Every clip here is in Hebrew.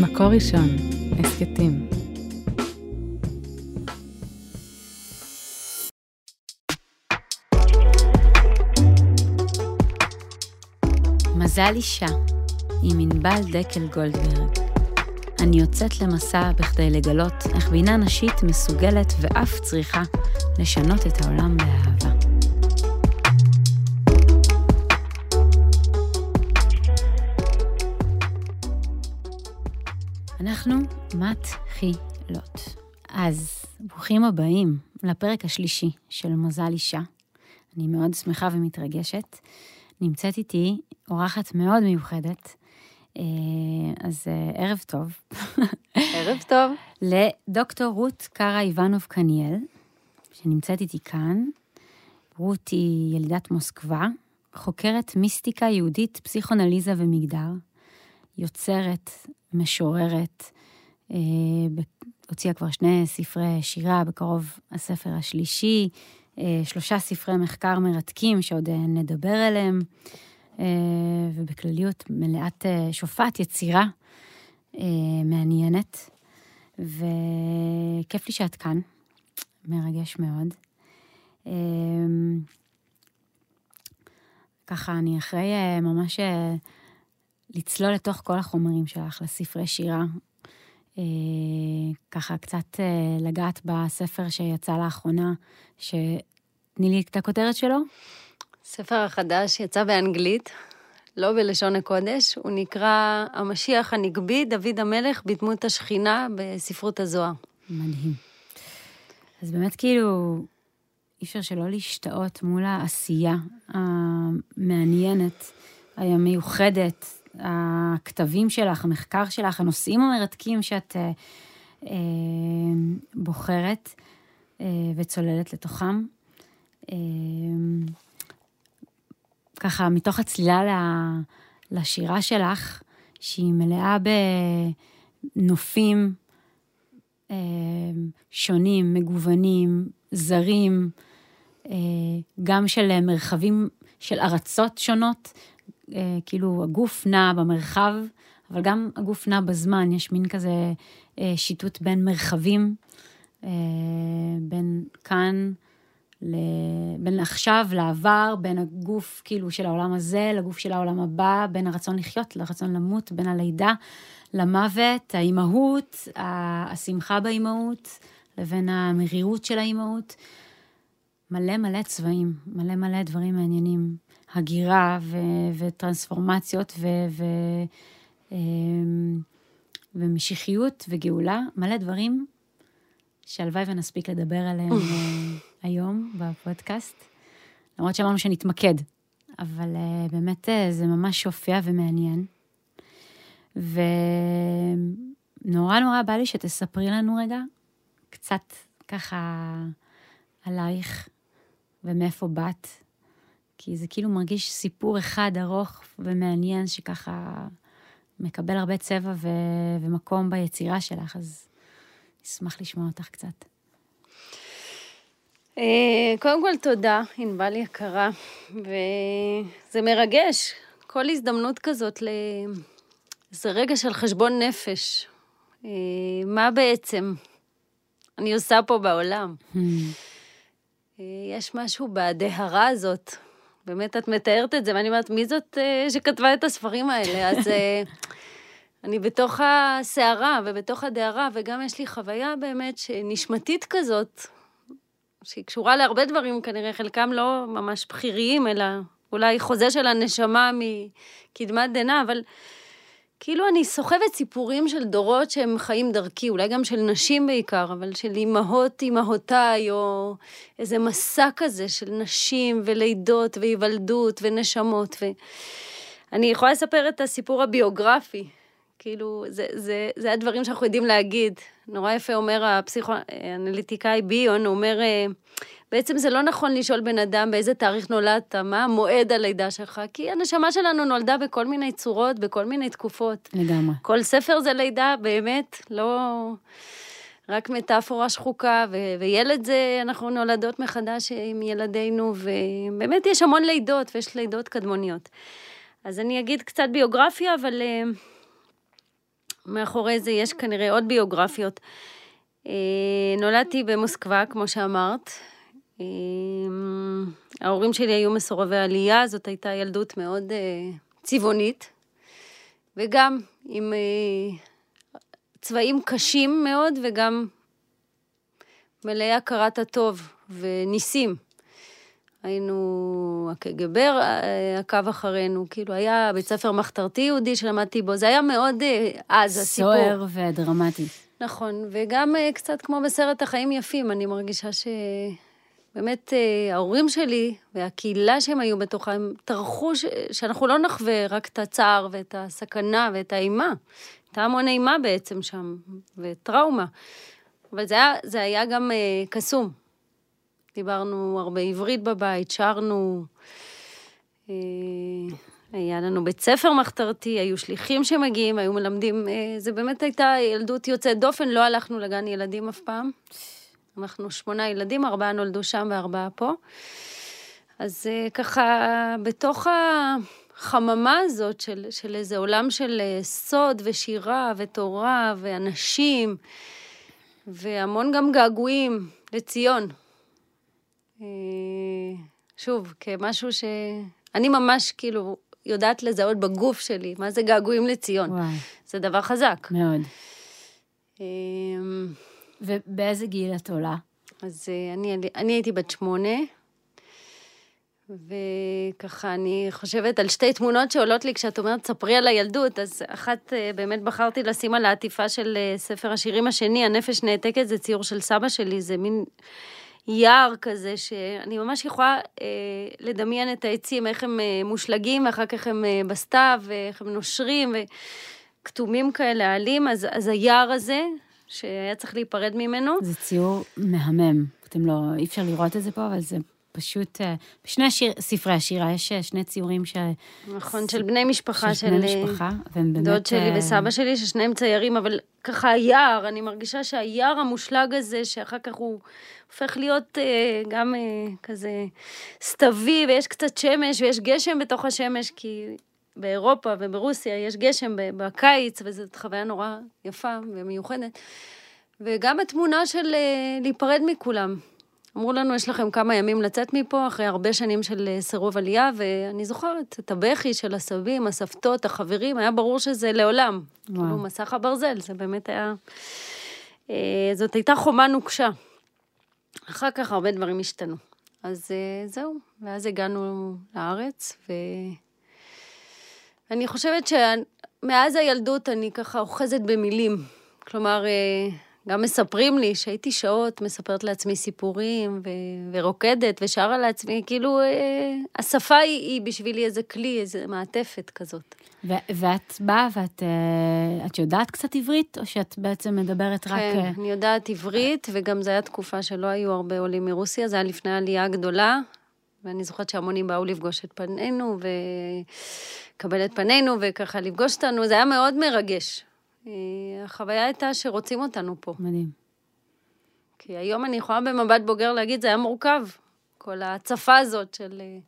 מקור ראשון, הסכתים. מזל אישה, עם ענבל דקל גולדברג. אני יוצאת למסע בכדי לגלות איך בינה נשית מסוגלת ואף צריכה לשנות את העולם באהבה. אנחנו מתחילות. אז ברוכים הבאים לפרק השלישי של מזל אישה. אני מאוד שמחה ומתרגשת. נמצאת איתי אורחת מאוד מיוחדת, אה, אז אה, ערב טוב. ערב טוב. לדוקטור רות קארה איבנוב קניאל, שנמצאת איתי כאן. רות היא ילידת מוסקבה, חוקרת מיסטיקה יהודית, פסיכונליזה ומגדר, יוצרת, משוררת, אה, הוציאה כבר שני ספרי שירה, בקרוב הספר השלישי, שלושה ספרי מחקר מרתקים שעוד נדבר עליהם. אה, ובכלליות מלאת אה, שופעת, יצירה אה, מעניינת, וכיף לי שאת כאן, מרגש מאוד. ככה, אני אחרי ממש לצלול לתוך כל החומרים שלך, לספרי שירה. ככה קצת לגעת בספר שיצא לאחרונה, שתני לי את הכותרת שלו. הספר החדש יצא באנגלית, לא בלשון הקודש, הוא נקרא המשיח הנגבי, דוד המלך בדמות השכינה בספרות הזוהר. מדהים. אז באמת כאילו, אי אפשר שלא להשתאות מול העשייה המעניינת, המיוחדת, הכתבים שלך, המחקר שלך, הנושאים המרתקים שאת אה, אה, בוחרת אה, וצוללת לתוכם. אה, ככה מתוך הצלילה לשירה שלך, שהיא מלאה בנופים אה, שונים, מגוונים, זרים, אה, גם של מרחבים, של ארצות שונות, כאילו הגוף נע במרחב, אבל גם הגוף נע בזמן, יש מין כזה שיטוט בין מרחבים, בין כאן בין עכשיו לעבר, בין הגוף כאילו של העולם הזה לגוף של העולם הבא, בין הרצון לחיות לרצון למות, בין הלידה למוות, האימהות, השמחה באימהות, לבין המרירות של האימהות. מלא מלא צבעים, מלא מלא דברים מעניינים. הגירה ו- וטרנספורמציות ו- ו- אמ, ומשיחיות וגאולה, מלא דברים שהלוואי ונספיק לדבר עליהם אה, היום בפודקאסט. למרות שאמרנו שנתמקד, אבל uh, באמת uh, זה ממש שופע ומעניין. ונורא נורא בא לי שתספרי לנו רגע קצת ככה עלייך ומאיפה באת, כי זה כאילו מרגיש סיפור אחד ארוך ומעניין שככה מקבל הרבה צבע ו- ומקום ביצירה שלך, אז אשמח לשמוע אותך קצת. אה, קודם כל, תודה, ענבל יקרה, וזה מרגש. כל הזדמנות כזאת לאיזה רגע של חשבון נפש. אה, מה בעצם אני עושה פה בעולם? Hmm. אה, יש משהו בדהרה הזאת. באמת, את מתארת את זה, ואני אומרת, מי זאת שכתבה את הספרים האלה? אז אני בתוך הסערה ובתוך הדהרה, וגם יש לי חוויה באמת שנשמתית כזאת, שהיא קשורה להרבה דברים כנראה, חלקם לא ממש בכיריים, אלא אולי חוזה של הנשמה מקדמת דנא, אבל כאילו אני סוחבת סיפורים של דורות שהם חיים דרכי, אולי גם של נשים בעיקר, אבל של אימהות אימהותיי, או איזה מסע כזה של נשים ולידות והיוולדות ונשמות. ואני יכולה לספר את הסיפור הביוגרפי כאילו, זה, זה, זה הדברים שאנחנו יודעים להגיד. נורא יפה אומר הפסיכואנליטיקאי ביון, הוא אומר, אה, בעצם זה לא נכון לשאול בן אדם באיזה תאריך נולדת, מה מועד הלידה שלך, כי הנשמה שלנו נולדה בכל מיני צורות, בכל מיני תקופות. לגמרי. כל ספר זה לידה, באמת, לא... רק מטאפורה שחוקה, ו- וילד זה, אנחנו נולדות מחדש עם ילדינו, ובאמת יש המון לידות, ויש לידות קדמוניות. אז אני אגיד קצת ביוגרפיה, אבל... Uh, מאחורי זה יש כנראה עוד ביוגרפיות. אה, נולדתי במוסקבה, כמו שאמרת. אה, ההורים שלי היו מסורבי עלייה, זאת הייתה ילדות מאוד אה, צבעונית, וגם עם צבעים קשים מאוד, וגם מלאי הכרת הטוב וניסים. היינו, הקג"ב עקב אחרינו, כאילו היה בית ספר מחתרתי יהודי שלמדתי בו, זה היה מאוד אז, הסיפור. סוער ודרמטי. נכון, וגם אה, קצת כמו בסרט החיים יפים, אני מרגישה שבאמת אה, ההורים שלי והקהילה שהם היו בתוכה, הם טרחו ש... שאנחנו לא נחווה רק את הצער ואת הסכנה ואת האימה. הייתה המון אימה בעצם שם, וטראומה. אבל זה היה, זה היה גם uh, קסום. דיברנו הרבה עברית בבית, שרנו. Uh, היה לנו בית ספר מחתרתי, היו שליחים שמגיעים, היו מלמדים, אה, זה באמת הייתה ילדות יוצאת דופן, לא הלכנו לגן ילדים אף פעם. אנחנו שמונה ילדים, ארבעה נולדו שם וארבעה פה. אז אה, ככה, בתוך החממה הזאת של, של איזה עולם של אה, סוד ושירה ותורה ואנשים, והמון גם געגועים לציון. שוב, כמשהו ש... אני ממש כאילו יודעת לזהות בגוף שלי, מה זה געגועים לציון. וואי. זה דבר חזק. מאוד. ובאיזה גיל את עולה? אז אה, אני, אני הייתי בת שמונה, וככה אני חושבת על שתי תמונות שעולות לי כשאת אומרת, ספרי על הילדות, אז אחת אה, באמת בחרתי לשים על העטיפה של אה, ספר השירים השני, הנפש נעתקת, זה ציור של סבא שלי, זה מין יער כזה, שאני ממש יכולה אה, לדמיין את העצים, איך הם אה, מושלגים, ואחר כך הם אה, בסתיו, ואיך הם נושרים, וכתומים כאלה עלים, אז, אז היער הזה, שהיה צריך להיפרד ממנו. זה ציור מהמם. אתם לא, אי אפשר לראות את זה פה, אבל זה פשוט, אה, בשני השיר, ספרי השירה יש אה, שני ציורים ש... נכון, של בני משפחה, של, בני אה, משפחה, והם באמת... דוד שלי וסבא שלי, ששניהם ציירים, אבל ככה היער, אני מרגישה שהיער המושלג הזה, שאחר כך הוא הופך להיות גם כזה סתווי, ויש קצת שמש, ויש גשם בתוך השמש, כי באירופה וברוסיה יש גשם בקיץ, וזאת חוויה נורא יפה ומיוחדת. וגם התמונה של להיפרד מכולם. אמרו לנו, יש לכם כמה ימים לצאת מפה, אחרי הרבה שנים של אה, סירוב עלייה, ואני זוכרת את הבכי של הסבים, הסבתות, החברים, היה ברור שזה לעולם. וואו. כאילו, מסך הברזל, זה באמת היה... אה, זאת הייתה חומה נוקשה. אחר כך הרבה דברים השתנו. אז אה, זהו, ואז הגענו לארץ, ואני חושבת שמאז הילדות אני ככה אוחזת במילים. כלומר, גם מספרים לי שהייתי שעות מספרת לעצמי סיפורים ו- ורוקדת ושרה לעצמי, כאילו אה, השפה היא, היא בשבילי איזה כלי, איזה מעטפת כזאת. ו- ואת באה ואת אה, את יודעת קצת עברית, או שאת בעצם מדברת רק... כן, אה... אני יודעת עברית, וגם זו הייתה תקופה שלא היו הרבה עולים מרוסיה, זה היה לפני העלייה הגדולה, ואני זוכרת שהמונים באו לפגוש את פנינו, ולקבל את פנינו, וככה לפגוש אותנו, זה היה מאוד מרגש. אה, החוויה הייתה שרוצים אותנו פה. מדהים. כי היום אני יכולה במבט בוגר להגיד, זה היה מורכב. כל ההצפה הזאת של... אה,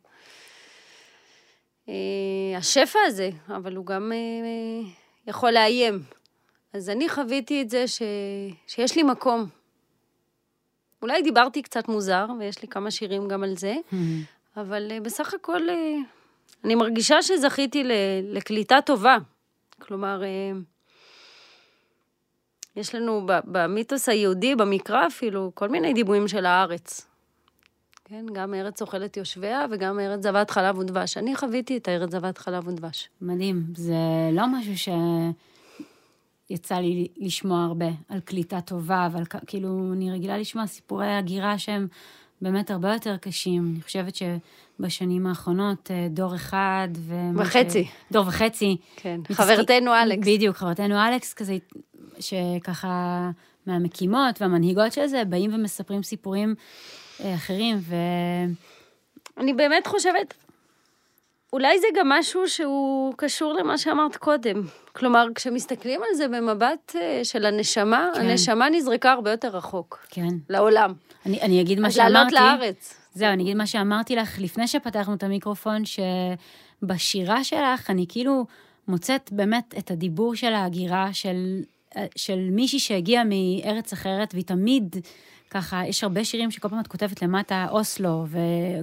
אה, השפע הזה, אבל הוא גם יכול לאיים. אז אני חוויתי את זה ש... שיש לי מקום. אולי דיברתי קצת מוזר, ויש לי כמה שירים גם על זה, mm-hmm. אבל בסך הכל אני מרגישה שזכיתי לקליטה טובה. כלומר, יש לנו במיתוס היהודי, במקרא אפילו, כל מיני דיבויים של הארץ. כן, גם ארץ אוכלת יושביה וגם ארץ זבת חלב ודבש. אני חוויתי את הארץ זבת חלב ודבש. מדהים. זה לא משהו שיצא לי לשמוע הרבה על קליטה טובה, אבל כאילו, אני רגילה לשמוע סיפורי הגירה שהם באמת הרבה יותר קשים. אני חושבת שבשנים האחרונות, אה, דור אחד ו... וחצי. ש... דור וחצי. כן, מתסק... חברתנו אלכס. בדיוק, חברתנו אלכס, כזה שככה מהמקימות והמנהיגות של זה, באים ומספרים סיפורים אה, אחרים, ו... אני באמת חושבת, אולי זה גם משהו שהוא קשור למה שאמרת קודם. כלומר, כשמסתכלים על זה במבט אה, של הנשמה, כן. הנשמה נזרקה הרבה יותר רחוק. כן. לעולם. אני, אני אגיד מה שאמרתי. לעלות לארץ. זהו, אני אגיד מה שאמרתי לך לפני שפתחנו את המיקרופון, שבשירה שלך אני כאילו מוצאת באמת את הדיבור של ההגירה, של, של מישהי שהגיעה מארץ אחרת, והיא תמיד, ככה, יש הרבה שירים שכל פעם את כותבת למטה, אוסלו,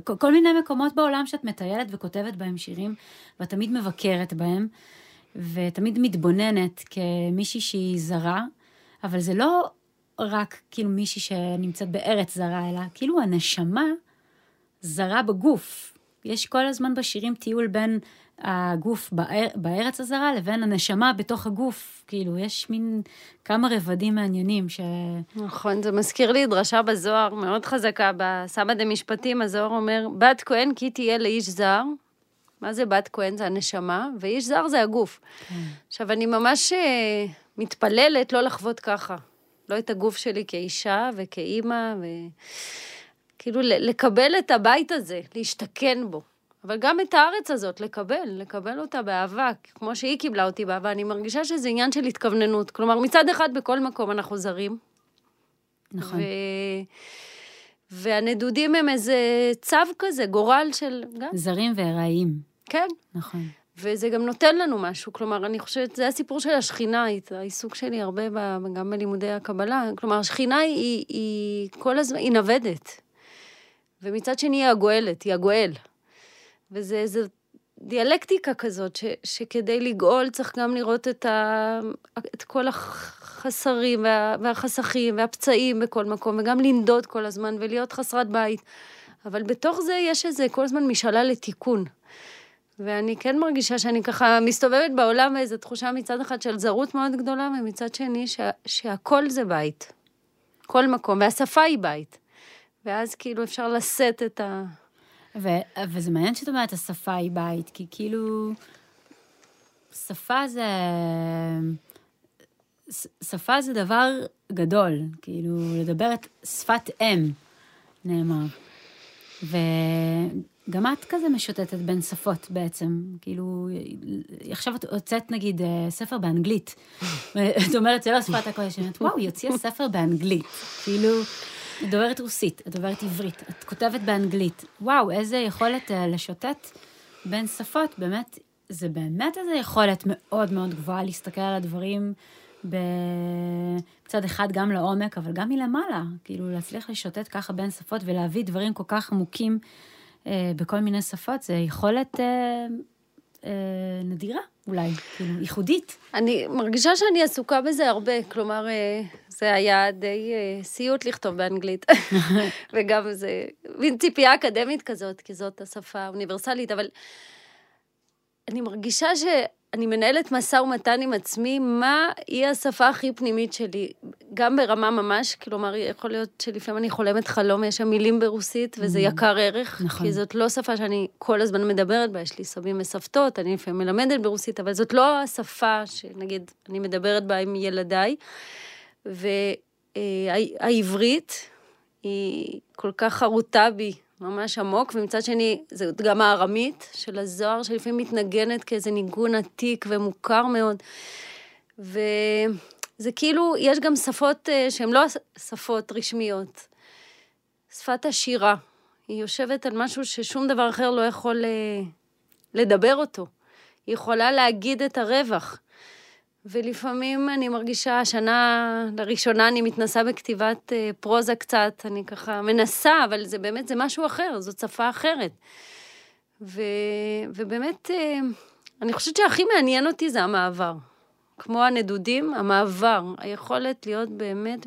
וכל מיני מקומות בעולם שאת מטיילת וכותבת בהם שירים, ואת תמיד מבקרת בהם, ותמיד מתבוננת כמישהי שהיא זרה, אבל זה לא רק כאילו מישהי שנמצאת בארץ זרה, אלא כאילו הנשמה זרה בגוף. יש כל הזמן בשירים טיול בין הגוף באר, בארץ הזרה לבין הנשמה בתוך הגוף. כאילו, יש מין כמה רבדים מעניינים ש... נכון, זה מזכיר לי דרשה בזוהר מאוד חזקה, בסבא דה משפטים, הזוהר אומר, בת כהן כי תהיה לאיש זר. מה זה בת כהן? זה הנשמה, ואיש זר זה הגוף. כן. עכשיו, אני ממש אה, מתפללת לא לחוות ככה. לא את הגוף שלי כאישה וכאימא, וכאילו לקבל את הבית הזה, להשתכן בו. אבל גם את הארץ הזאת, לקבל, לקבל אותה באהבה, כמו שהיא קיבלה אותי באהבה. אני מרגישה שזה עניין של התכווננות. כלומר, מצד אחד, בכל מקום אנחנו זרים. נכון. ו... והנדודים הם איזה צו כזה, גורל של... גם. זרים וארעיים. כן. נכון. וזה גם נותן לנו משהו. כלומר, אני חושבת, זה הסיפור של השכינה, העיסוק שלי הרבה ב, גם בלימודי הקבלה. כלומר, השכינה היא, היא כל הזמן, היא נוודת. ומצד שני היא הגואלת, היא הגואל. וזה דיאלקטיקה כזאת, ש, שכדי לגאול צריך גם לראות את, ה, את כל החסרים וה, והחסכים והפצעים בכל מקום, וגם לנדוד כל הזמן ולהיות חסרת בית. אבל בתוך זה יש איזה כל הזמן משאלה לתיקון. ואני כן מרגישה שאני ככה מסתובבת בעולם באיזו תחושה מצד אחד של זרות מאוד גדולה, ומצד שני שה, שהכל זה בית. כל מקום, והשפה היא בית. ואז כאילו אפשר לשאת את ה... ו, וזה מעניין שאת אומרת, השפה היא בית, כי כאילו, שפה זה... שפה זה דבר גדול, כאילו, לדבר את שפת אם, נאמר. וגם את כזה משוטטת בין שפות בעצם, כאילו, עכשיו את הוצאת נגיד ספר באנגלית, את אומרת, זה לא שפת הקודש, וואו, היא הוציאה ספר באנגלית, כאילו... את דוברת רוסית, את דוברת עברית, את כותבת באנגלית. וואו, איזה יכולת uh, לשוטט בין שפות, באמת, זה באמת איזו יכולת מאוד מאוד גבוהה להסתכל על הדברים בצד אחד גם לעומק, אבל גם מלמעלה. כאילו, להצליח לשוטט ככה בין שפות ולהביא דברים כל כך עמוקים uh, בכל מיני שפות, זה יכולת... Uh, אה, נדירה, אולי, כאילו, ייחודית. אני מרגישה שאני עסוקה בזה הרבה, כלומר, אה, זה היה די אה, סיוט לכתוב באנגלית. וגם זה מין ציפייה אקדמית כזאת, כי זאת השפה האוניברסלית, אבל אני מרגישה ש... אני מנהלת משא ומתן עם עצמי, מה היא השפה הכי פנימית שלי, גם ברמה ממש, כלומר, יכול להיות שלפעמים אני חולמת חלום, יש שם מילים ברוסית, וזה mm-hmm. יקר ערך, נכון. כי זאת לא שפה שאני כל הזמן מדברת בה, יש לי סבים וסבתות, אני לפעמים מלמדת ברוסית, אבל זאת לא השפה שנגיד, אני מדברת בה עם ילדיי, והעברית היא כל כך חרוטה בי, ממש עמוק, ומצד שני, זה גם הארמית של הזוהר, שלפעמים מתנגנת כאיזה ניגון עתיק ומוכר מאוד. וזה כאילו, יש גם שפות אה, שהן לא שפות רשמיות. שפת השירה, היא יושבת על משהו ששום דבר אחר לא יכול אה, לדבר אותו. היא יכולה להגיד את הרווח. ולפעמים אני מרגישה, השנה לראשונה אני מתנסה בכתיבת אה, פרוזה קצת, אני ככה מנסה, אבל זה באמת, זה משהו אחר, זאת שפה אחרת. ו, ובאמת, אה, אני חושבת שהכי מעניין אותי זה המעבר. כמו הנדודים, המעבר, היכולת להיות באמת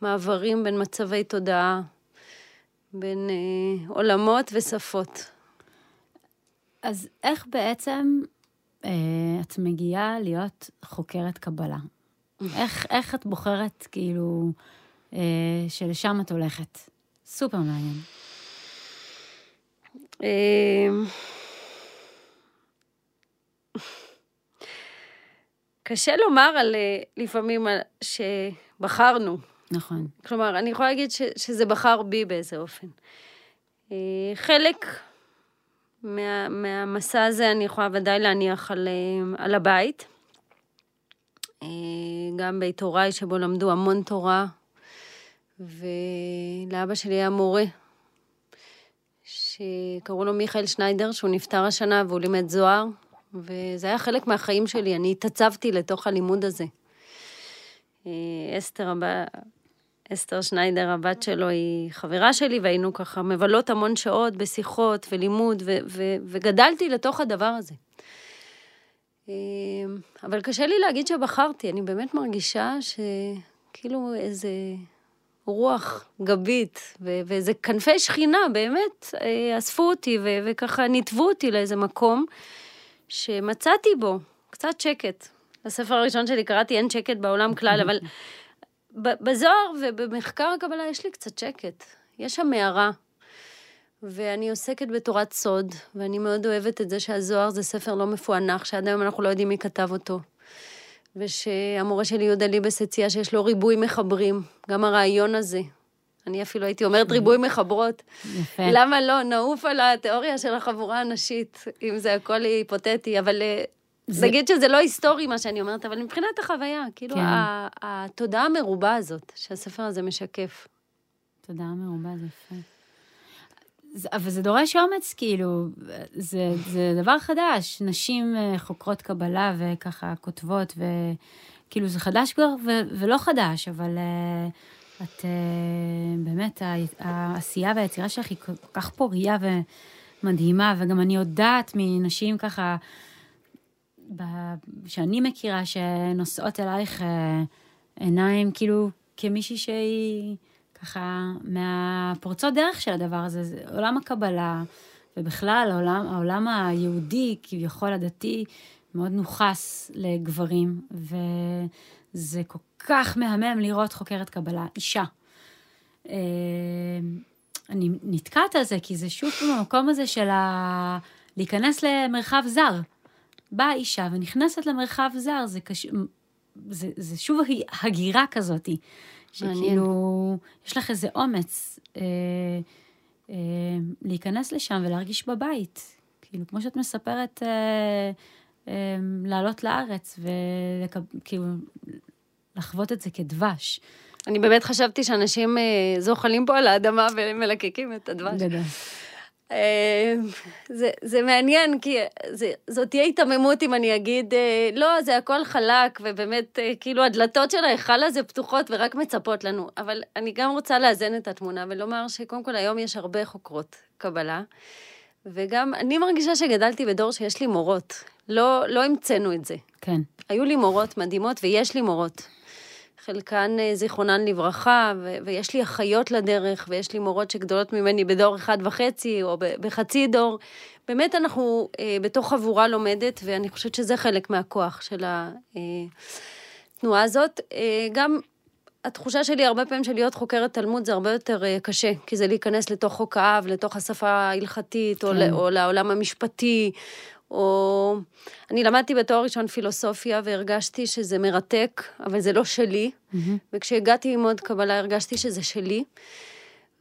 במעברים בין מצבי תודעה, בין אה, עולמות ושפות. אז איך בעצם את מגיעה להיות חוקרת קבלה. איך, איך את בוחרת, כאילו, אה, שלשם את הולכת? סופר מעניין. אה, קשה לומר על, לפעמים על, שבחרנו. נכון. כלומר, אני יכולה להגיד ש, שזה בחר בי באיזה אופן. חלק מה, מהמסע הזה אני יכולה ודאי להניח על, אה, על הבית. אה, גם בית הוריי שבו למדו המון תורה, ולאבא שלי היה מורה, שקראו לו מיכאל שניידר, שהוא נפטר השנה והוא לימד זוהר, וזה היה חלק מהחיים שלי, אני התעצבתי לתוך הלימוד הזה. אה, אסתר, אסתר שניידר, הבת שלו, היא חברה שלי, והיינו ככה מבלות המון שעות בשיחות ולימוד, ו- ו- וגדלתי לתוך הדבר הזה. אה, אבל קשה לי להגיד שבחרתי, אני באמת מרגישה שכאילו איזה רוח גבית ו- ואיזה כנפי שכינה, באמת, אה, אספו אותי ו- וככה ניתבו אותי לאיזה מקום שמצאתי בו קצת שקט. בספר הראשון שלי קראתי אין שקט בעולם כלל, אבל בזוהר ובמחקר הקבלה יש לי קצת שקט. יש שם מערה, ואני עוסקת בתורת סוד, ואני מאוד אוהבת את זה שהזוהר זה ספר לא מפוענח, שעד היום אנחנו לא יודעים מי כתב אותו. ושהמורה שלי יהודה ליבס הציע שיש לו ריבוי מחברים, גם הרעיון הזה. אני אפילו הייתי אומרת ריבוי מחברות. יפה. למה לא? נעוף על התיאוריה של החבורה הנשית, אם זה הכל היפותטי, אבל אה, זה- נגיד שזה לא היסטורי מה שאני אומרת, אבל מבחינת החוויה, כאילו כן. התודעה המרובה הזאת שהספר הזה משקף. תודה מרובה, זה יפה. זה- אבל זה דורש אומץ, כאילו, זה, זה דבר חדש. נשים אה, חוקרות קבלה וככה כותבות, וכאילו זה חדש כבר ו, ולא חדש, אבל אה, את אה, באמת, העשייה והיצירה שלך היא כל כך פורייה ומדהימה, וגם אני יודעת מנשים ככה, שאני מכירה, שנושאות אלייך אה, עיניים, כאילו, כמישהי שהיא ככה מהפורצות דרך של הדבר הזה, זה עולם הקבלה, ובכלל העולם, העולם היהודי, כביכול הדתי, מאוד נוכס לגברים, וזה כל כך מהמם לראות חוקרת קבלה, אישה. אה, אני נתקעת על זה, כי זה שוב במקום הזה של ה... להיכנס למרחב זר. באה אישה ונכנסת למרחב זר, זה, קש... זה, זה שוב הגירה כזאתי. שכאילו, יש לך איזה אומץ אה, אה, להיכנס לשם ולהרגיש בבית. כאילו, כמו שאת מספרת, אה, אה, לעלות לארץ וכאילו, לחוות את זה כדבש. אני באמת חשבתי שאנשים אה, זוחלים פה על האדמה ומלקקים את הדבש. גדול. אה, זה, זה מעניין, כי זה, זאת תהיה היתממות אם אני אגיד, אה, לא, זה הכל חלק, ובאמת, אה, כאילו, הדלתות של ההיכל הזה פתוחות ורק מצפות לנו. אבל אני גם רוצה לאזן את התמונה ולומר שקודם כל היום יש הרבה חוקרות קבלה, וגם אני מרגישה שגדלתי בדור שיש לי מורות. לא, לא המצאנו את זה. כן. היו לי מורות מדהימות, ויש לי מורות. חלקן אה, זיכרונן לברכה, ו- ויש לי אחיות לדרך, ויש לי מורות שגדולות ממני בדור אחד וחצי, או ב- בחצי דור. באמת אנחנו אה, בתוך חבורה לומדת, ואני חושבת שזה חלק מהכוח של התנועה הזאת. אה, גם התחושה שלי הרבה פעמים של להיות חוקרת תלמוד זה הרבה יותר אה, קשה, כי זה להיכנס לתוך חוק האב, לתוך השפה ההלכתית, או, כן. ל- או לעולם המשפטי, או... אני למדתי בתואר ראשון פילוסופיה והרגשתי שזה מרתק, אבל זה לא שלי. מהמם. וכשהגעתי ללמוד קבלה הרגשתי שזה שלי.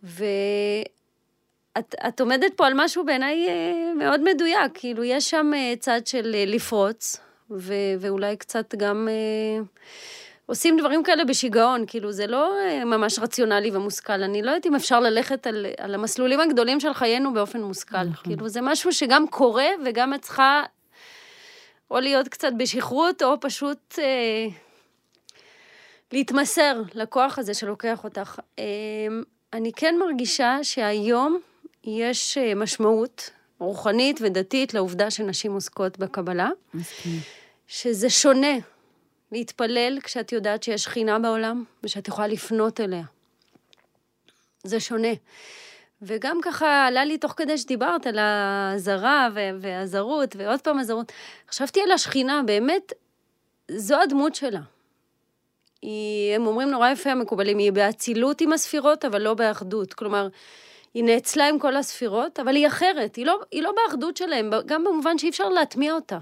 ואת את עומדת פה על משהו בעיניי אה, מאוד מדויק, כאילו יש שם אה, צד של אה, לפרוץ, ו, ואולי קצת גם אה, עושים דברים כאלה בשיגעון, כאילו זה לא אה, ממש רציונלי ומושכל, אני לא יודעת אם אפשר ללכת על, על המסלולים הגדולים של חיינו באופן מושכל, נכון. כאילו זה משהו שגם קורה וגם את צריכה או להיות קצת בשכרות, או פשוט אה, להתמסר לכוח הזה שלוקח אותך. אה, אני כן מרגישה שהיום יש אה, משמעות רוחנית ודתית לעובדה שנשים עוסקות בקבלה, מסכים. שזה שונה להתפלל כשאת יודעת שיש שכינה בעולם ושאת יכולה לפנות אליה. זה שונה. וגם ככה עלה לי תוך כדי שדיברת על הזרה והזרות, ועוד פעם הזרות, חשבתי על השכינה, באמת, זו הדמות שלה. היא, הם אומרים נורא יפה המקובלים, היא באצילות עם הספירות, אבל לא באחדות. כלומר, היא נאצלה עם כל הספירות, אבל היא אחרת, היא לא, היא לא באחדות שלהם, גם במובן שאי אפשר להטמיע אותה.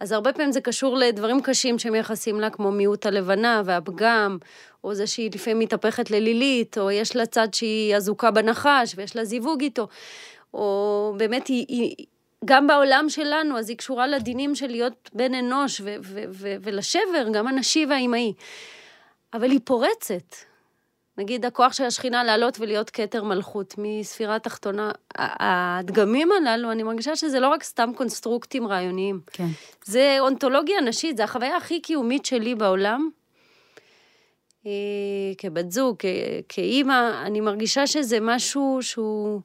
אז הרבה פעמים זה קשור לדברים קשים שמייחסים לה, כמו מיעוט הלבנה והפגם, או זה שהיא לפעמים מתהפכת ללילית, או יש לה צד שהיא אזוקה בנחש ויש לה זיווג איתו, או באמת היא, היא גם בעולם שלנו, אז היא קשורה לדינים של להיות בן אנוש ו- ו- ו- ולשבר, גם הנשי והאימהי. אבל היא פורצת, נגיד הכוח של השכינה לעלות ולהיות כתר מלכות מספירה תחתונה. הדגמים הללו, אני מרגישה שזה לא רק סתם קונסטרוקטים רעיוניים. כן. זה אונתולוגיה נשית, זה החוויה הכי קיומית שלי בעולם. אה, כבת זוג, כאימא, אני מרגישה שזה משהו שהוא...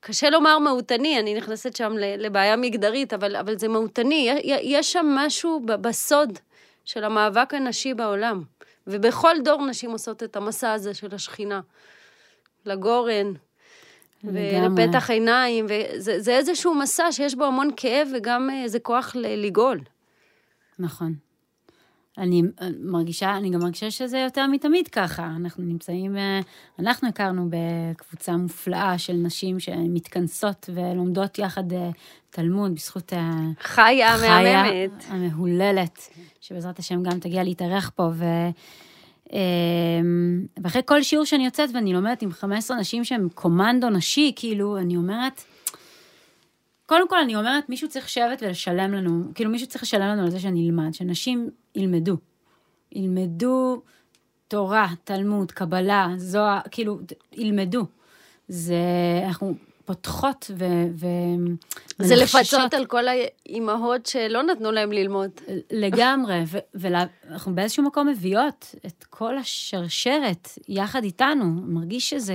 קשה לומר מהותני, אני נכנסת שם לבעיה מגדרית, אבל, אבל זה מהותני. יש שם משהו בסוד של המאבק הנשי בעולם. ובכל דור נשים עושות את המסע הזה של השכינה. לגורן, ולפתח עיניים, וזה איזשהו מסע שיש בו המון כאב וגם איזה כוח לגאול. נכון. אני מרגישה, אני גם מרגישה שזה יותר מתמיד ככה. אנחנו נמצאים, אה, אנחנו הכרנו בקבוצה מופלאה של נשים שמתכנסות ולומדות יחד אה, תלמוד בזכות החיה המהממת. המהוללת, שבעזרת השם גם תגיע להתארח פה. ו... אמ, ואחרי כל שיעור שאני יוצאת ואני לומדת עם 15 נשים שהן קומנדו נשי, כאילו, אני אומרת, קודם כל אני אומרת, מישהו צריך לשבת ולשלם לנו, כאילו מישהו צריך לשלם לנו על זה שנלמד, שנשים ילמדו. ילמדו תורה, תלמוד, קבלה, זוהר, כאילו, ילמדו. זה, אנחנו פותחות ו... ו זה לפצות על כל האימהות שלא נתנו להם ללמוד. לגמרי, ואנחנו באיזשהו מקום מביאות את כל השרשרת יחד איתנו. מרגיש שזה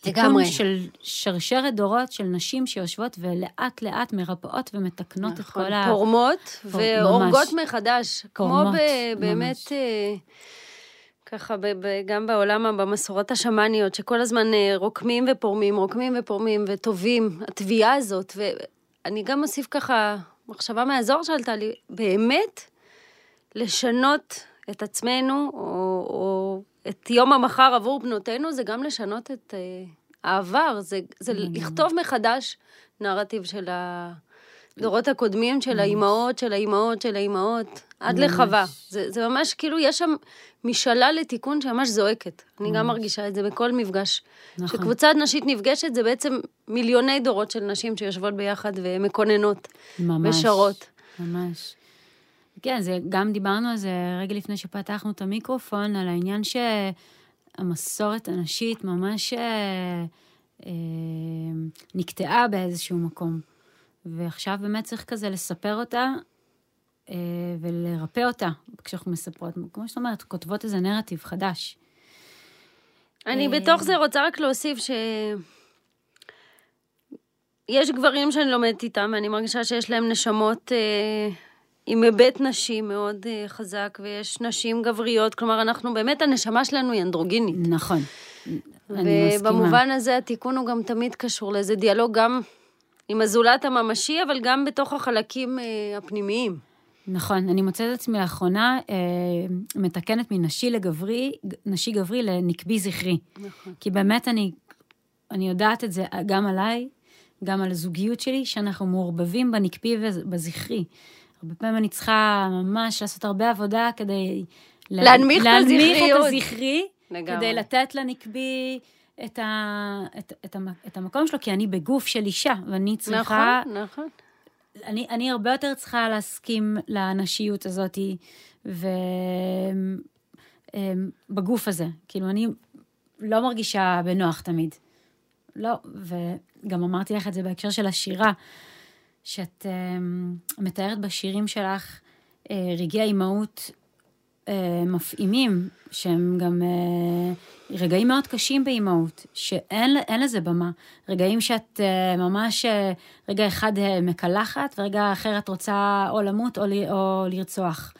תיקון של שרשרת דורות של נשים שיושבות ולאט לאט מרפאות ומתקנות נכון, את כל ה... פורמות והורגות מחדש. פורמות, כמו באמת... ממש. אה, ככה גם בעולם, במסורות השמאניות, שכל הזמן אה, רוקמים ופורמים, רוקמים ופורמים וטובים, התביעה הזאת, ואני גם אוסיף ככה מחשבה מהאזור שעלתה לי, באמת לשנות את עצמנו, או, או את יום המחר עבור בנותינו, זה גם לשנות את uh, העבר, זה, זה לכתוב מחדש נרטיב של הדורות הקודמים, של האימהות, של האימהות, של האימהות, עד לחווה. זה, זה ממש כאילו, יש שם משאלה לתיקון שממש זועקת. אני גם מרגישה את זה בכל מפגש. נכון. כשקבוצת נשית נפגשת, זה בעצם מיליוני דורות של נשים שיושבות ביחד ומקוננות. ממש. ושרות. ממש. כן, זה, גם דיברנו על זה רגע לפני שפתחנו את המיקרופון, על העניין שהמסורת הנשית ממש אה, אה, נקטעה באיזשהו מקום. ועכשיו באמת צריך כזה לספר אותה אה, ולרפא אותה כשאנחנו מספרות. כמו שאת אומרת, כותבות איזה נרטיב חדש. אני אה, בתוך זה רוצה רק להוסיף ש... יש גברים שאני לומדת איתם, ואני מרגישה שיש להם נשמות אה, עם היבט נשי מאוד אה, חזק, ויש נשים גבריות, כלומר, אנחנו באמת, הנשמה שלנו היא אנדרוגינית. נכון. ובמובן הזה התיקון הוא גם תמיד קשור לאיזה דיאלוג גם עם הזולת הממשי, אבל גם בתוך החלקים אה, הפנימיים. נכון, אני מוצאת את עצמי לאחרונה אה, מתקנת מנשי לגברי, נשי גברי לנקבי זכרי. נכון. כי באמת אני, אני יודעת את זה גם עליי, גם על הזוגיות שלי, שאנחנו מעורבבים בנקבי ובזכרי. הרבה פעמים אני צריכה ממש לעשות הרבה עבודה כדי... להנמיך, לה, להנמיך את הזכרי, לגמרי. כדי לתת לנקבי את, ה, את, את, את המקום שלו, כי אני בגוף של אישה, ואני צריכה... נכון, נכון. אני, אני הרבה יותר צריכה להסכים לנשיות הזאת, ובגוף הזה. כאילו, אני לא מרגישה בנוח תמיד. לא, וגם אמרתי לך את זה בהקשר של השירה, שאת uh, מתארת בשירים שלך uh, רגעי אימהות uh, מפעימים, שהם גם uh, רגעים מאוד קשים באימהות, שאין לזה במה. רגעים שאת uh, ממש, uh, רגע אחד uh, מקלחת, ורגע אחר את רוצה או למות או, או לרצוח.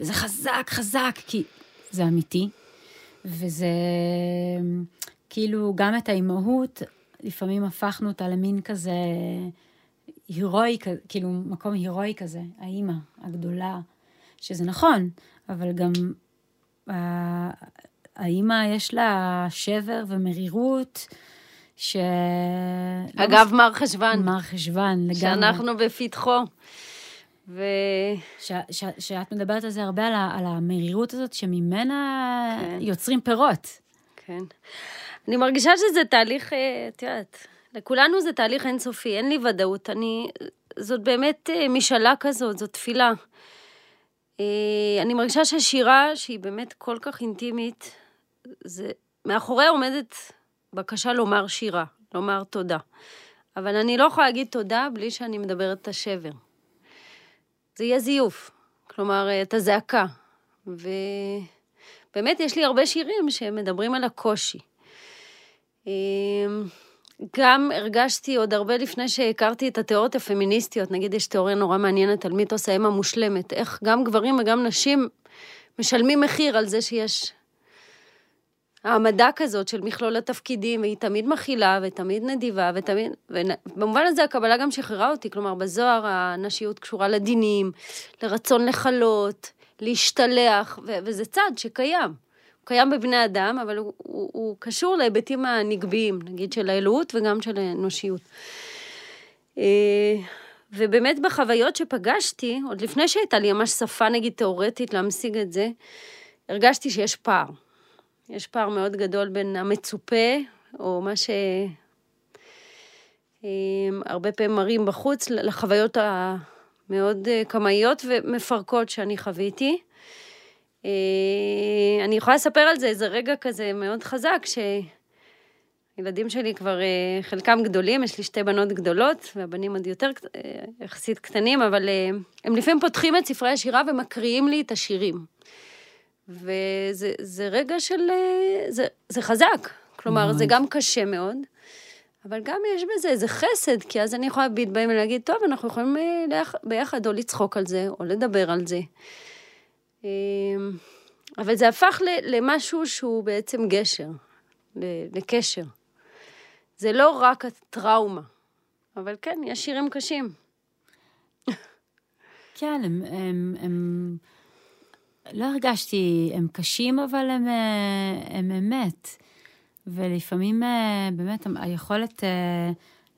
וזה חזק, חזק, כי זה אמיתי. וזה כאילו, גם את האימהות, לפעמים הפכנו אותה למין כזה הירואי, כאילו מקום הירואי כזה, האימא הגדולה, שזה נכון, אבל גם האימא יש לה שבר ומרירות, ש... אגב, לא מר חשוון. מר חשוון, לגמרי. שאנחנו בפתחו. ו... ש, ש, שאת מדברת על זה הרבה, על, ה, על המרירות הזאת, שממנה כן. יוצרים פירות. כן. אני מרגישה שזה תהליך, אה, את יודעת, לכולנו זה תהליך אינסופי, אין לי ודאות. אני, זאת באמת אה, משאלה כזאת, זאת תפילה. אה, אני מרגישה ששירה, שהיא באמת כל כך אינטימית, זה, מאחוריה עומדת בקשה לומר שירה, לומר תודה. אבל אני לא יכולה להגיד תודה בלי שאני מדברת את השבר. זה יהיה זיוף, כלומר, את הזעקה. ובאמת, יש לי הרבה שירים שמדברים על הקושי. גם הרגשתי עוד הרבה לפני שהכרתי את התיאוריות הפמיניסטיות, נגיד יש תיאוריה נורא מעניינת על מיתוס האם המושלמת, איך גם גברים וגם נשים משלמים מחיר על זה שיש העמדה כזאת של מכלול התפקידים, והיא תמיד מכילה ותמיד נדיבה ותמיד... ובמובן הזה הקבלה גם שחררה אותי, כלומר בזוהר הנשיות קשורה לדינים, לרצון לכלות, להשתלח, ו- וזה צד שקיים. קיים בבני אדם, אבל הוא, הוא, הוא קשור להיבטים הנגביים, נגיד של האלוהות וגם של האנושיות. אה, ובאמת בחוויות שפגשתי, עוד לפני שהייתה לי ממש שפה נגיד תיאורטית להמשיג את זה, הרגשתי שיש פער. יש פער מאוד גדול בין המצופה, או מה ש... אה, הרבה פעמים מראים בחוץ, לחוויות המאוד אה, קמאיות ומפרקות שאני חוויתי. אה, אני יכולה לספר על זה איזה רגע כזה מאוד חזק, שהילדים שלי כבר אה, חלקם גדולים, יש לי שתי בנות גדולות, והבנים עוד יותר אה, יחסית קטנים, אבל הם לפעמים פותחים את ספרי השירה ומקריאים לי את השירים. וזה רגע של... זה, זה חזק. כלומר, מאוד. זה גם קשה מאוד, אבל גם יש בזה איזה חסד, כי אז אני יכולה להביט בהם ולהגיד, טוב, אנחנו יכולים ביחד או לצחוק על זה, או לדבר על זה. אמ, אבל זה הפך למשהו שהוא בעצם גשר, לקשר. זה לא רק הטראומה, אבל כן, יש שירים קשים. כן, הם, הם, הם... לא הרגשתי, הם קשים, אבל הם, אה, הם אמת. ולפעמים אה, באמת היכולת אה,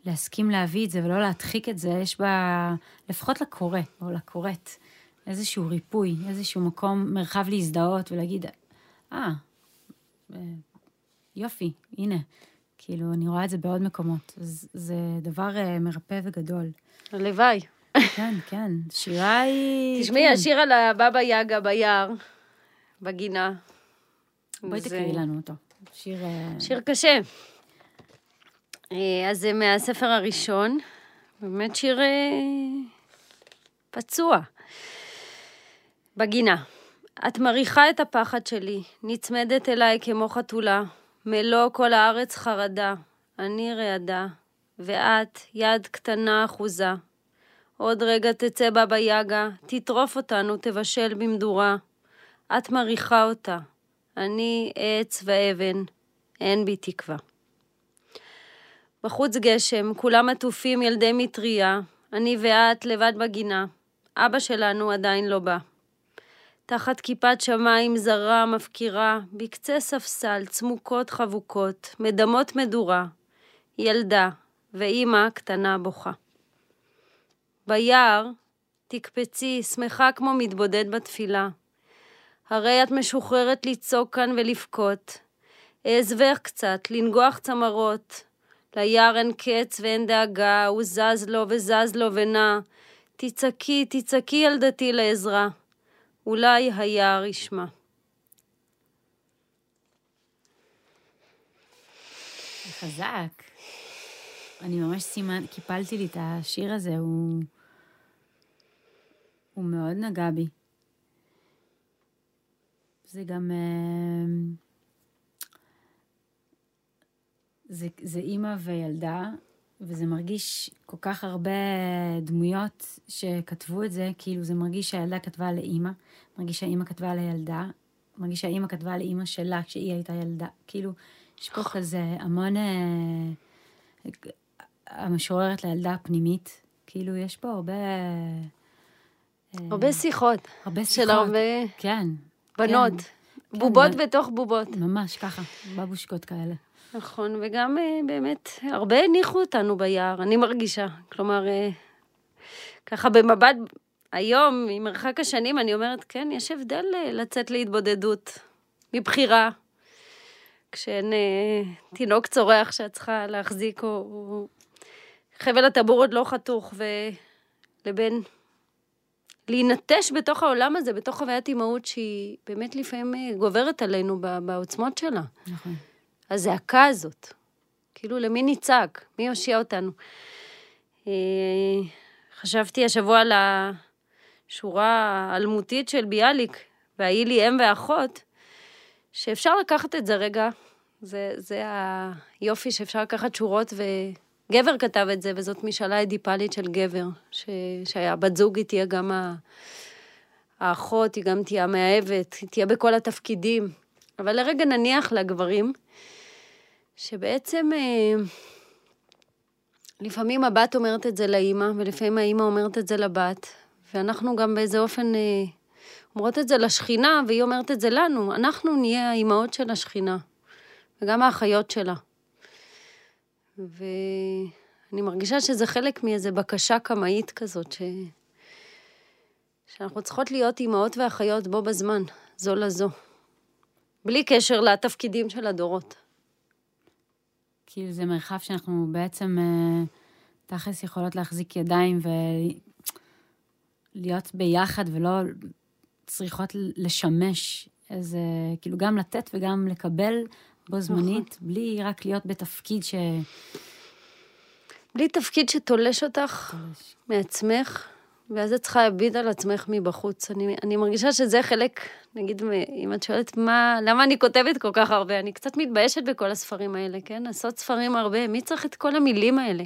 להסכים להביא את זה ולא להדחיק את זה, יש בה, לפחות לקורא או לקוראת, איזשהו ריפוי, איזשהו מקום, מרחב להזדהות ולהגיד, אה, ah, יופי, הנה. כאילו, אני רואה את זה בעוד מקומות. אז זה דבר uh, מרפא וגדול. הלוואי. כן, כן. שירה היא... תשמעי, כן. השיר על הבבא יגה ביער, בגינה. בואי זה... תקראי לנו אותו. שיר... אה, שיר קשה. אז זה מהספר הראשון. באמת שיר פצוע. בגינה. את מריחה את הפחד שלי, נצמדת אליי כמו חתולה, מלוא כל הארץ חרדה, אני רעדה, ואת יד קטנה אחוזה. עוד רגע תצא בה ביגה, תטרוף אותנו, תבשל במדורה. את מריחה אותה, אני עץ ואבן, אין בי תקווה. בחוץ גשם, כולם עטופים ילדי מטריה, אני ואת לבד בגינה. אבא שלנו עדיין לא בא. תחת כיפת שמיים זרה מפקירה, בקצה ספסל צמוקות חבוקות, מדמות מדורה, ילדה ואימא קטנה בוכה. ביער תקפצי, שמחה כמו מתבודד בתפילה. הרי את משוחררת לצעוק כאן ולבכות. אעזבך קצת, לנגוח צמרות. ליער אין קץ ואין דאגה, הוא זז לו וזז לו ונע. תצעקי, תצעקי ילדתי לעזרה. אולי היער ישמע. חזק. אני ממש סימן, קיפלתי לי את השיר הזה, הוא... הוא מאוד נגע בי. זה גם... אה, זה, זה אימא וילדה, וזה מרגיש כל כך הרבה דמויות שכתבו את זה, כאילו זה מרגיש שהילדה כתבה לאימא, מרגיש שהאימא כתבה לילדה, מרגיש שהאימא כתבה לאימא שלה כשהיא הייתה ילדה. כאילו, יש פה כזה המון... אה, המשוררת לילדה הפנימית, כאילו, יש פה הרבה... אה, הרבה שיחות. הרבה שיחות. של הרבה... כן. בנות. כן. בובות כן, בתוך בובות. ממש ככה, בבושקות כאלה. נכון, וגם אה, באמת, הרבה הניחו אותנו ביער, אני מרגישה. כלומר, אה, ככה במבט, היום, ממרחק השנים, אני אומרת, כן, יש הבדל אה, לצאת להתבודדות, מבחירה. כשאין תינוק צורח שאת צריכה להחזיק, או, או חבל הטבור עוד לא חתוך, ו... לבין להינטש בתוך העולם הזה, בתוך חוויית אימהות שהיא באמת לפעמים גוברת עלינו בעוצמות שלה. נכון. הזעקה הזאת, כאילו למי נצעק? מי יושיע אותנו? אה, חשבתי השבוע על השורה האלמותית של ביאליק, והאי לי אם ואחות, שאפשר לקחת את זה רגע, זה, זה היופי שאפשר לקחת שורות, וגבר כתב את זה, וזאת משאלה אדיפלית של גבר, ש, שהבת זוג היא תהיה גם ה... האחות, היא גם תהיה המאהבת, היא תהיה בכל התפקידים. אבל לרגע נניח לגברים, שבעצם אה, לפעמים הבת אומרת את זה לאימא, ולפעמים האימא אומרת את זה לבת, ואנחנו גם באיזה אופן אה, אומרות את זה לשכינה, והיא אומרת את זה לנו. אנחנו נהיה האימהות של השכינה, וגם האחיות שלה. ואני מרגישה שזה חלק מאיזו בקשה קמאית כזאת, ש... שאנחנו צריכות להיות אימהות ואחיות בו בזמן, זו לזו. בלי קשר לתפקידים של הדורות. כאילו זה מרחב שאנחנו בעצם אה, תכלס יכולות להחזיק ידיים ולהיות ביחד ולא צריכות לשמש איזה, כאילו גם לתת וגם לקבל בו זמנית, נכון. בלי רק להיות בתפקיד ש... בלי תפקיד שתולש אותך תולש. מעצמך, ואז את צריכה להביט על עצמך מבחוץ. אני, אני מרגישה שזה חלק, נגיד, אם את שואלת מה, למה אני כותבת כל כך הרבה, אני קצת מתביישת בכל הספרים האלה, כן? לעשות ספרים הרבה, מי צריך את כל המילים האלה?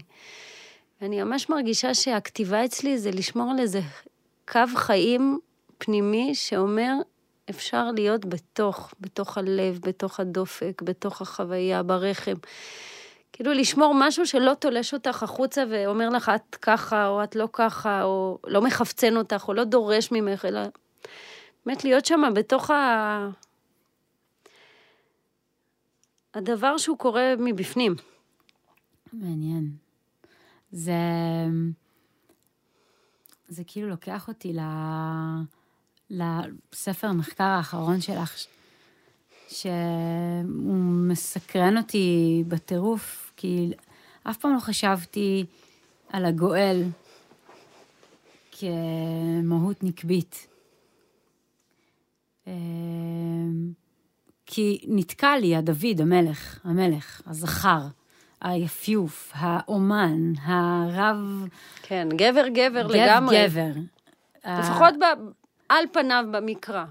ואני ממש מרגישה שהכתיבה אצלי זה לשמור על איזה קו חיים פנימי שאומר, אפשר להיות בתוך, בתוך הלב, בתוך הדופק, בתוך החוויה, ברחם. כאילו לשמור משהו שלא תולש אותך החוצה ואומר לך, את ככה, או את לא ככה, או לא מחפצן אותך, או לא דורש ממך, אלא באמת להיות שם בתוך ה... הדבר שהוא קורה מבפנים. מעניין. זה... זה כאילו לוקח אותי ל... לספר המחקר האחרון שלך, שהוא מסקרן אותי בטירוף, כי אף פעם לא חשבתי על הגואל כמהות נקבית. אמ, כי נתקע לי הדוד, המלך, המלך, הזכר, היפיוף, האומן, הרב... כן, גבר גבר גב, לגמרי. גבר. לפחות ב... על פניו במקרא,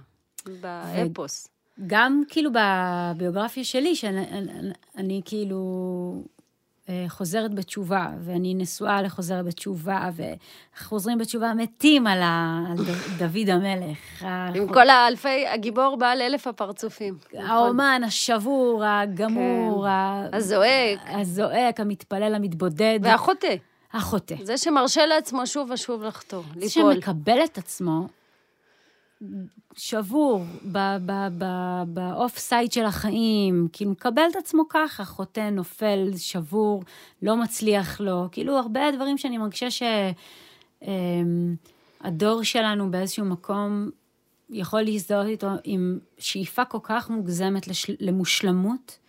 באפוס. גם כאילו בביוגרפיה שלי, שאני כאילו אה, חוזרת בתשובה, ואני נשואה לחוזרת בתשובה, וחוזרים בתשובה מתים על, ה, על דוד המלך. עם כל האלפי, הגיבור בעל אלף הפרצופים. האומן, השבור, הגמור, כן. הזועק. הזועק, המתפלל, המתבודד. והחוטא. החוטא. זה שמרשה לעצמו שוב ושוב לחטוא, ליפול. זה שמקבל את עצמו שבור באוף סייד של החיים, כאילו מקבל את עצמו ככה, חוטא, נופל, שבור, לא מצליח לו, כאילו הרבה דברים שאני מרגישה שהדור אמ, שלנו באיזשהו מקום יכול להזדהות איתו עם שאיפה כל כך מוגזמת לש, למושלמות,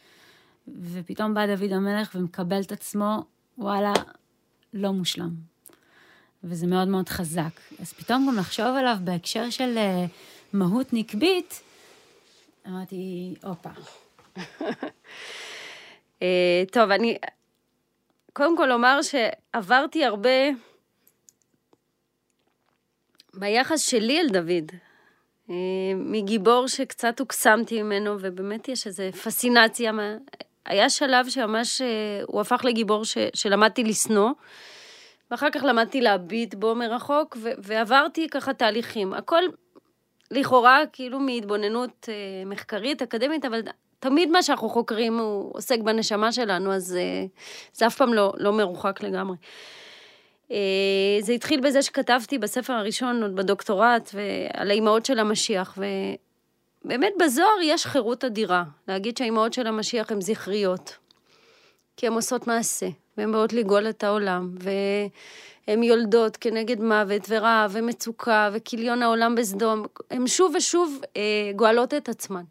ופתאום בא דוד המלך ומקבל את עצמו, וואלה, לא מושלם. וזה מאוד מאוד חזק. אז פתאום גם לחשוב עליו בהקשר של uh, מהות נקבית, אמרתי, הופה. uh, טוב, אני קודם כל אומר שעברתי הרבה ביחס שלי אל דוד. Uh, מגיבור שקצת הוקסמתי ממנו, ובאמת יש איזו פסינציה. היה שלב שממש הוא הפך לגיבור ש, שלמדתי לשנוא. ואחר כך למדתי להביט בו מרחוק, ו- ועברתי ככה תהליכים. הכל לכאורה כאילו מהתבוננות אה, מחקרית, אקדמית, אבל תמיד מה שאנחנו חוקרים הוא עוסק בנשמה שלנו, אז אה, זה אף פעם לא, לא מרוחק לגמרי. אה, זה התחיל בזה שכתבתי בספר הראשון, עוד בדוקטורט, על האימהות של המשיח, ובאמת בזוהר יש חירות אדירה, להגיד שהאימהות של המשיח הן זכריות, כי הן עושות מעשה. והן באות לגאול את העולם, והן יולדות כנגד מוות ורעב ומצוקה וכיליון העולם בסדום, הן שוב ושוב אה, גואלות את עצמן.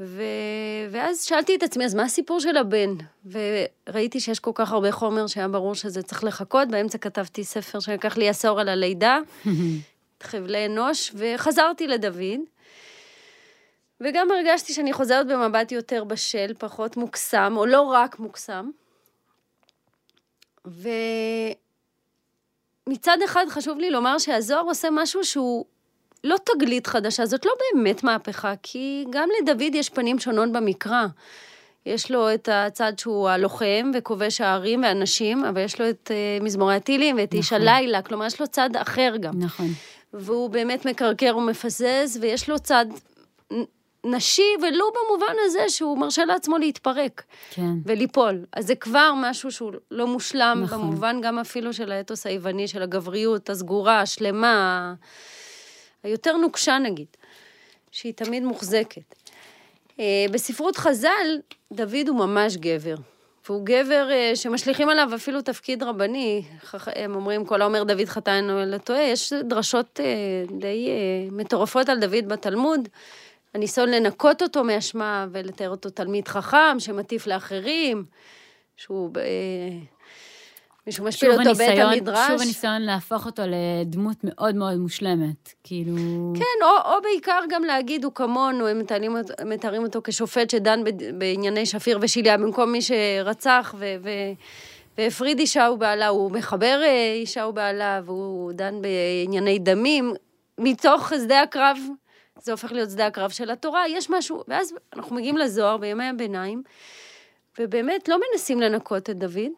ו... ואז שאלתי את עצמי, אז מה הסיפור של הבן? וראיתי שיש כל כך הרבה חומר שהיה ברור שזה צריך לחכות, באמצע כתבתי ספר שלקח לי עשור על הלידה, חבלי אנוש, וחזרתי לדוד. וגם הרגשתי שאני חוזרת במבט יותר בשל, פחות מוקסם, או לא רק מוקסם. ומצד אחד חשוב לי לומר שהזוהר עושה משהו שהוא לא תגלית חדשה, זאת לא באמת מהפכה, כי גם לדוד יש פנים שונות במקרא. יש לו את הצד שהוא הלוחם וכובש הערים ואנשים, אבל יש לו את uh, מזמורי הטילים ואת נכון. איש הלילה, כלומר יש לו צד אחר גם. נכון. והוא באמת מקרקר ומפזז, ויש לו צד נשי, ולו במובן הזה שהוא מרשה לעצמו להתפרק. כן. וליפול. אז זה כבר משהו שהוא לא מושלם, נכון. במובן גם אפילו של האתוס היווני, של הגבריות הסגורה, השלמה, היותר נוקשה נגיד, שהיא תמיד מוחזקת. אה, בספרות חז"ל, דוד הוא ממש גבר. והוא גבר אה, שמשליכים עליו אפילו תפקיד רבני. הם אומרים, כל האומר דוד חתן או אלא טועה. יש דרשות אה, די מטורפות על דוד בתלמוד. הניסיון לנקות אותו מאשמה ולתאר אותו תלמיד חכם שמטיף לאחרים, שהוא מישהו משפיל אותו בית המדרש. שוב הניסיון להפוך אותו לדמות מאוד מאוד מושלמת, כאילו... כן, או, או בעיקר גם להגיד, הוא כמונו, הם מתארים, מתארים אותו כשופט שדן בענייני שפיר ושיליה, במקום מי שרצח ו... ו והפריד אישה ובעלה, הוא מחבר אה, אישה ובעלה, והוא דן בענייני דמים. מתוך שדה הקרב, זה הופך להיות שדה הקרב של התורה, יש משהו, ואז אנחנו מגיעים לזוהר בימי הביניים, ובאמת לא מנסים לנקות את דוד,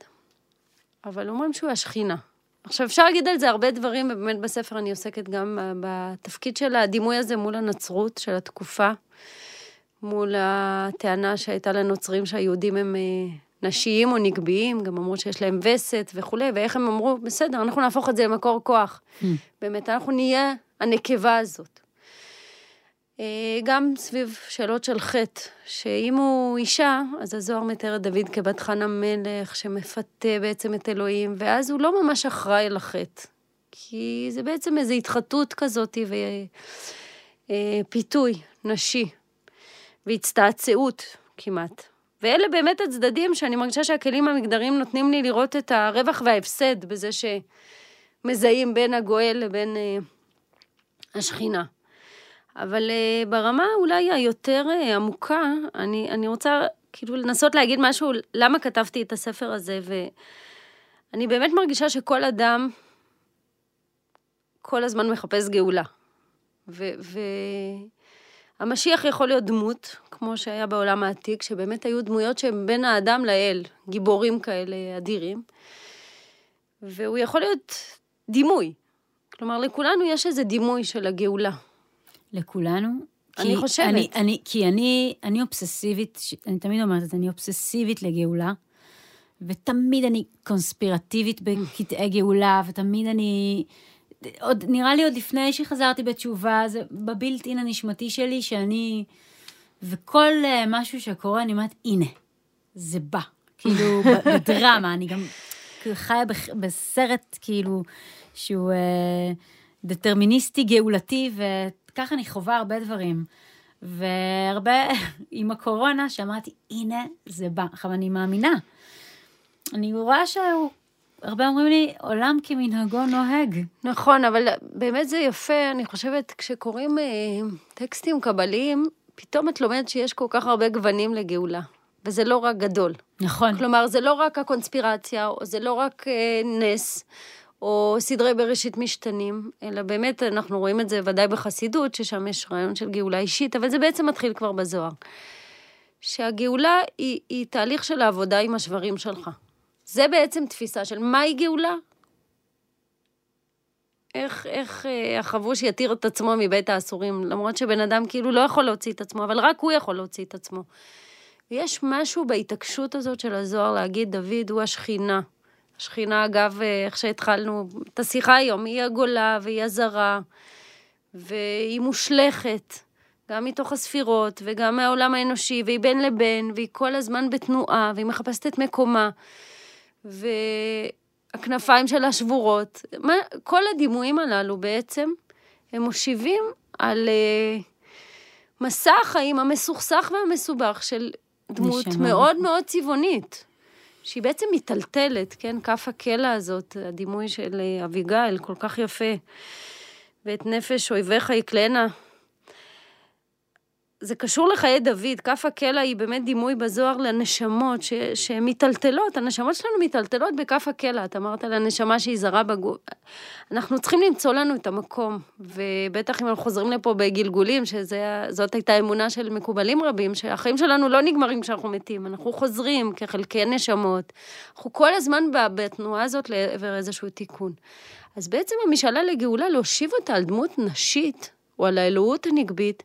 אבל אומרים שהוא השכינה. עכשיו, אפשר להגיד על זה הרבה דברים, ובאמת בספר אני עוסקת גם בתפקיד של הדימוי הזה מול הנצרות של התקופה, מול הטענה שהייתה לנוצרים שהיהודים הם אה, נשיים או נגביים, גם אמרו שיש להם וסת וכולי, ואיך הם אמרו, בסדר, אנחנו נהפוך את זה למקור כוח. Mm. באמת, אנחנו נהיה הנקבה הזאת. אה, גם סביב שאלות של חטא, שאם הוא אישה, אז הזוהר מתאר את דוד כבת חן המלך, שמפתה בעצם את אלוהים, ואז הוא לא ממש אחראי לחטא. כי זה בעצם איזו התחטאות כזאת ופיתוי אה, נשי, והצטעצעות כמעט. ואלה באמת הצדדים שאני מרגישה שהכלים המגדריים נותנים לי לראות את הרווח וההפסד בזה שמזהים בין הגואל לבין אה, השכינה. אבל uh, ברמה אולי היותר uh, עמוקה, אני, אני רוצה כאילו לנסות להגיד משהו, למה כתבתי את הספר הזה, ואני באמת מרגישה שכל אדם כל הזמן מחפש גאולה. והמשיח ו- יכול להיות דמות, כמו שהיה בעולם העתיק, שבאמת היו דמויות שהן בין האדם לאל, גיבורים כאלה אדירים, והוא יכול להיות דימוי. כלומר, לכולנו יש איזה דימוי של הגאולה. לכולנו. אני חושבת. אני, אני, כי אני, אני אובססיבית, אני תמיד אומרת את זה, אני אובססיבית לגאולה, ותמיד אני קונספירטיבית בקטעי גאולה, ותמיד אני... עוד, נראה לי עוד לפני שחזרתי בתשובה, זה בבילט אין הנשמתי שלי, שאני... וכל uh, משהו שקורה, אני אומרת, הנה, זה בא. כאילו, בדרמה, אני גם חיה בסרט, כאילו, שהוא uh, דטרמיניסטי, גאולתי, ו... ככה אני חווה הרבה דברים. והרבה עם הקורונה, שאמרתי, הנה, זה בא. עכשיו, אני מאמינה. אני רואה שהוא... הרבה אומרים לי, עולם כמנהגו נוהג. נכון, אבל באמת זה יפה, אני חושבת, כשקוראים אה, טקסטים קבליים, פתאום את לומדת שיש כל כך הרבה גוונים לגאולה. וזה לא רק גדול. נכון. כלומר, זה לא רק הקונספירציה, או זה לא רק אה, נס, או סדרי בראשית משתנים, אלא באמת אנחנו רואים את זה ודאי בחסידות, ששם יש רעיון של גאולה אישית, אבל זה בעצם מתחיל כבר בזוהר. שהגאולה היא, היא תהליך של העבודה עם השברים שלך. זה בעצם תפיסה של מהי גאולה? איך, איך אה, החבוש יתיר את עצמו מבית האסורים, למרות שבן אדם כאילו לא יכול להוציא את עצמו, אבל רק הוא יכול להוציא את עצמו. ויש משהו בהתעקשות הזאת של הזוהר להגיד, דוד הוא השכינה. השכינה, אגב, אה, איך שהתחלנו את השיחה היום, היא הגולה והיא הזרה, והיא מושלכת, גם מתוך הספירות וגם מהעולם האנושי, והיא בין לבין, והיא כל הזמן בתנועה, והיא מחפשת את מקומה, והכנפיים שלה שבורות. מה, כל הדימויים הללו בעצם, הם מושיבים על uh, מסע החיים המסוכסך והמסובך של דמות מאוד מאוד צבעונית. שהיא בעצם מיטלטלת, כן? כף הקלע הזאת, הדימוי של אביגיל, כל כך יפה. ואת נפש אויביך יקלנה. זה קשור לחיי דוד, כף הקלע היא באמת דימוי בזוהר לנשמות שהן מיטלטלות, הנשמות שלנו מיטלטלות בכף הקלע, את אמרת לנשמה שהיא זרה בגוף. אנחנו צריכים למצוא לנו את המקום, ובטח אם אנחנו חוזרים לפה בגלגולים, שזאת הייתה אמונה של מקובלים רבים, שהחיים שלנו לא נגמרים כשאנחנו מתים, אנחנו חוזרים כחלקי נשמות, אנחנו כל הזמן בתנועה הזאת לעבר איזשהו תיקון. אז בעצם המשאלה לגאולה להושיב אותה על דמות נשית, או על האלוהות הנגבית,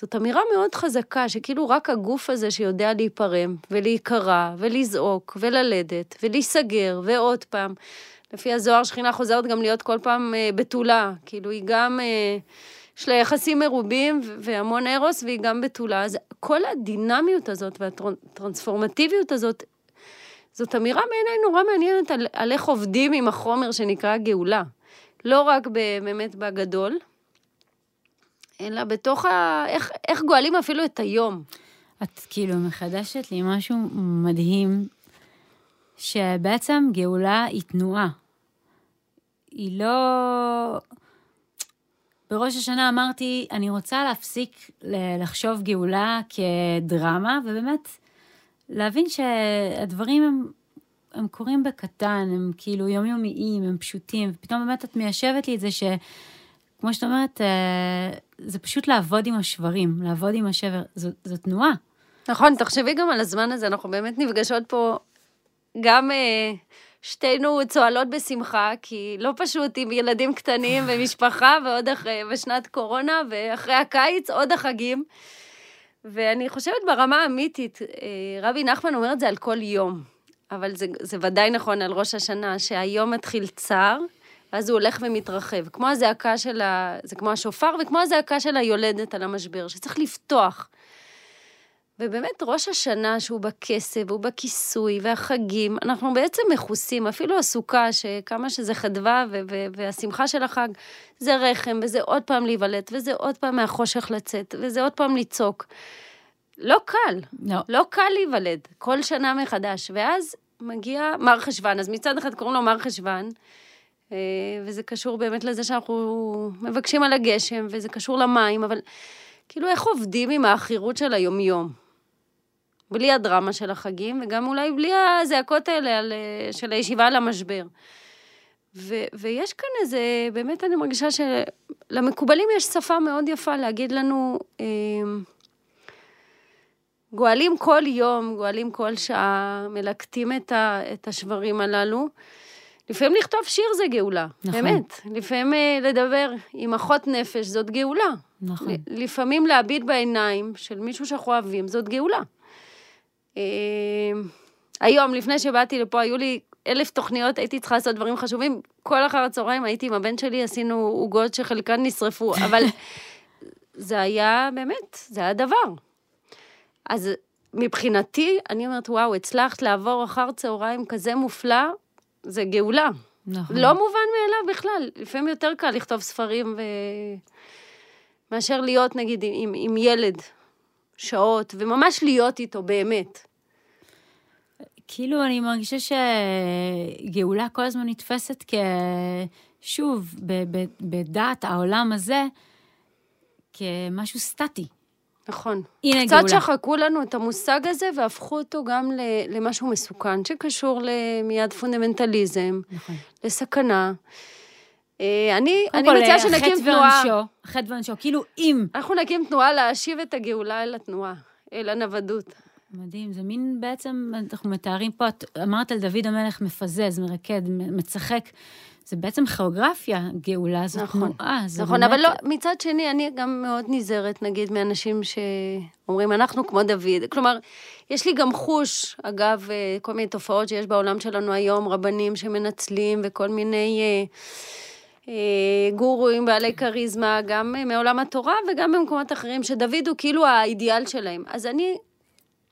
זאת אמירה מאוד חזקה, שכאילו רק הגוף הזה שיודע להיפרם, ולהיקרע, ולזעוק, וללדת, ולהיסגר, ועוד פעם. לפי הזוהר, שכינה חוזרת גם להיות כל פעם אה, בתולה. כאילו, היא גם, אה, יש לה יחסים מרובים והמון ארוס, והיא גם בתולה. אז כל הדינמיות הזאת והטרנספורמטיביות הזאת, זאת אמירה בעיניי נורא מעניינת על, על איך עובדים עם החומר שנקרא גאולה. לא רק באמת בגדול, אלא בתוך ה... איך, איך גואלים אפילו את היום. את כאילו מחדשת לי משהו מדהים, שבעצם גאולה היא תנועה. היא לא... בראש השנה אמרתי, אני רוצה להפסיק לחשוב גאולה כדרמה, ובאמת להבין שהדברים הם, הם קורים בקטן, הם כאילו יומיומיים, הם פשוטים, ופתאום באמת את מיישבת לי את זה ש... כמו שאת אומרת, אה, זה פשוט לעבוד עם השברים, לעבוד עם השבר, זו, זו תנועה. נכון, תחשבי גם על הזמן הזה, אנחנו באמת נפגשות פה גם אה, שתינו צוהלות בשמחה, כי לא פשוט עם ילדים קטנים ומשפחה, ועוד אחרי, בשנת קורונה, ואחרי הקיץ עוד החגים. ואני חושבת ברמה האמיתית, אה, רבי נחמן אומר את זה על כל יום, אבל זה, זה ודאי נכון על ראש השנה, שהיום מתחיל צער, ואז הוא הולך ומתרחב. כמו הזעקה של ה... זה כמו השופר, וכמו הזעקה של היולדת על המשבר, שצריך לפתוח. ובאמת, ראש השנה שהוא בכסף, הוא בכיסוי, והחגים, אנחנו בעצם מכוסים, אפילו הסוכה, שכמה שזה חדווה, והשמחה של החג, זה רחם, וזה עוד פעם להיוולד, וזה עוד פעם מהחושך לצאת, וזה עוד פעם לצעוק. לא קל, לא, לא קל להיוולד, כל שנה מחדש. ואז מגיע מר חשוון, אז מצד אחד קוראים לו מר חשוון, וזה קשור באמת לזה שאנחנו מבקשים על הגשם, וזה קשור למים, אבל כאילו איך עובדים עם העכירות של היומיום? בלי הדרמה של החגים, וגם אולי בלי הזעקות האלה על, אה, של הישיבה על המשבר. ו, ויש כאן איזה, באמת אני מרגישה שלמקובלים יש שפה מאוד יפה להגיד לנו, אה, גואלים כל יום, גואלים כל שעה, מלקטים את, ה, את השברים הללו. לפעמים לכתוב שיר זה גאולה, נכון. באמת. לפעמים אה, לדבר עם אחות נפש זאת גאולה. נכון. לפעמים להביט בעיניים של מישהו שאנחנו אוהבים זאת גאולה. אה, היום, לפני שבאתי לפה, היו לי אלף תוכניות, הייתי צריכה לעשות דברים חשובים. כל אחר הצהריים הייתי עם הבן שלי, עשינו עוגות שחלקן נשרפו, אבל זה היה באמת, זה היה דבר. אז מבחינתי, אני אומרת, וואו, הצלחת לעבור אחר צהריים כזה מופלא, זה גאולה. נכון. לא מובן מאליו בכלל. לפעמים יותר קל לכתוב ספרים ו... מאשר להיות, נגיד, עם, עם ילד שעות, וממש להיות איתו, באמת. כאילו, אני מרגישה שגאולה כל הזמן נתפסת כ... שוב, בדעת העולם הזה, כמשהו סטטי. נכון. הנה קצת גאולה. שחקו לנו את המושג הזה והפכו אותו גם למשהו מסוכן, שקשור למיד פונדמנטליזם, נכון. לסכנה. אה, אני, אני מציעה שנקים תנועה... חטא ועונשו, כאילו אם... אנחנו נקים תנועה להשיב את הגאולה אל התנועה, אל הנוודות. מדהים, זה מין בעצם, אנחנו מתארים פה, את אמרת על דוד המלך מפזז, מרקד, מצחק. זה בעצם כיאוגרפיה, גאולה זו נכון, תנועה. זה נכון, באמת... אבל לא, מצד שני, אני גם מאוד נזהרת, נגיד, מאנשים שאומרים, אנחנו כמו דוד. כלומר, יש לי גם חוש, אגב, אה, כל מיני תופעות שיש בעולם שלנו היום, רבנים שמנצלים וכל מיני... אה, אה, גורואים בעלי כריזמה, גם מעולם התורה וגם במקומות אחרים, שדוד הוא כאילו האידיאל שלהם. אז אני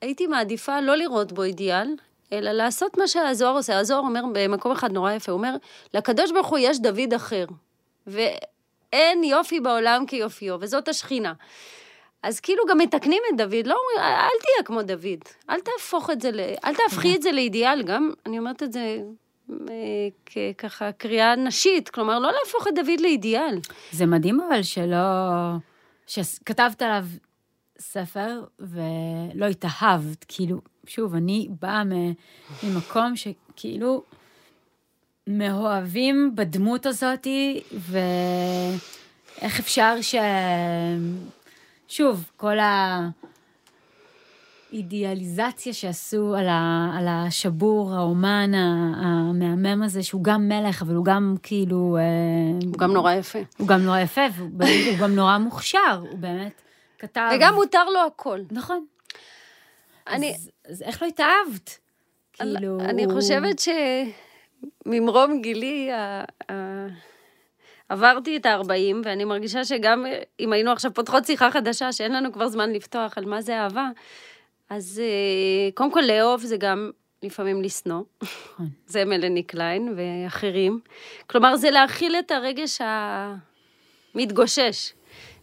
הייתי מעדיפה לא לראות בו אידיאל, אלא לעשות מה שהזוהר עושה. הזוהר אומר במקום אחד נורא יפה, הוא אומר, לקדוש ברוך הוא יש דוד אחר, ואין יופי בעולם כיופיו, וזאת השכינה. אז כאילו גם מתקנים את דוד, לא אומרים, אל תהיה כמו דוד, אל תהפוך את זה, ל... אל תהפכי את זה לאידיאל, גם, אני אומרת את זה ככה קריאה נשית, כלומר, לא להפוך את דוד לאידיאל. זה מדהים אבל שלא... שכתבת עליו ספר ולא התאהבת, כאילו, שוב, אני באה ממקום שכאילו מאוהבים בדמות הזאתי, ואיך אפשר ש... שוב, כל האידיאליזציה שעשו על, ה... על השבור, האומן המהמם הזה, שהוא גם מלך, אבל הוא גם כאילו... אה, הוא גם נורא יפה. הוא גם נורא יפה, והוא גם נורא מוכשר, הוא באמת כתב... וגם מותר לו הכל. נכון. אני... אז, אז איך לא התאהבת? כאילו... אני חושבת שממרום גילי, ה... ה... עברתי את ה-40, ואני מרגישה שגם אם היינו עכשיו פותחות שיחה חדשה, שאין לנו כבר זמן לפתוח על מה זה אהבה, אז אה, קודם כל לאהוב זה גם לפעמים לשנוא. נכון. זה מלני קליין ואחרים. כלומר, זה להכיל את הרגש המתגושש.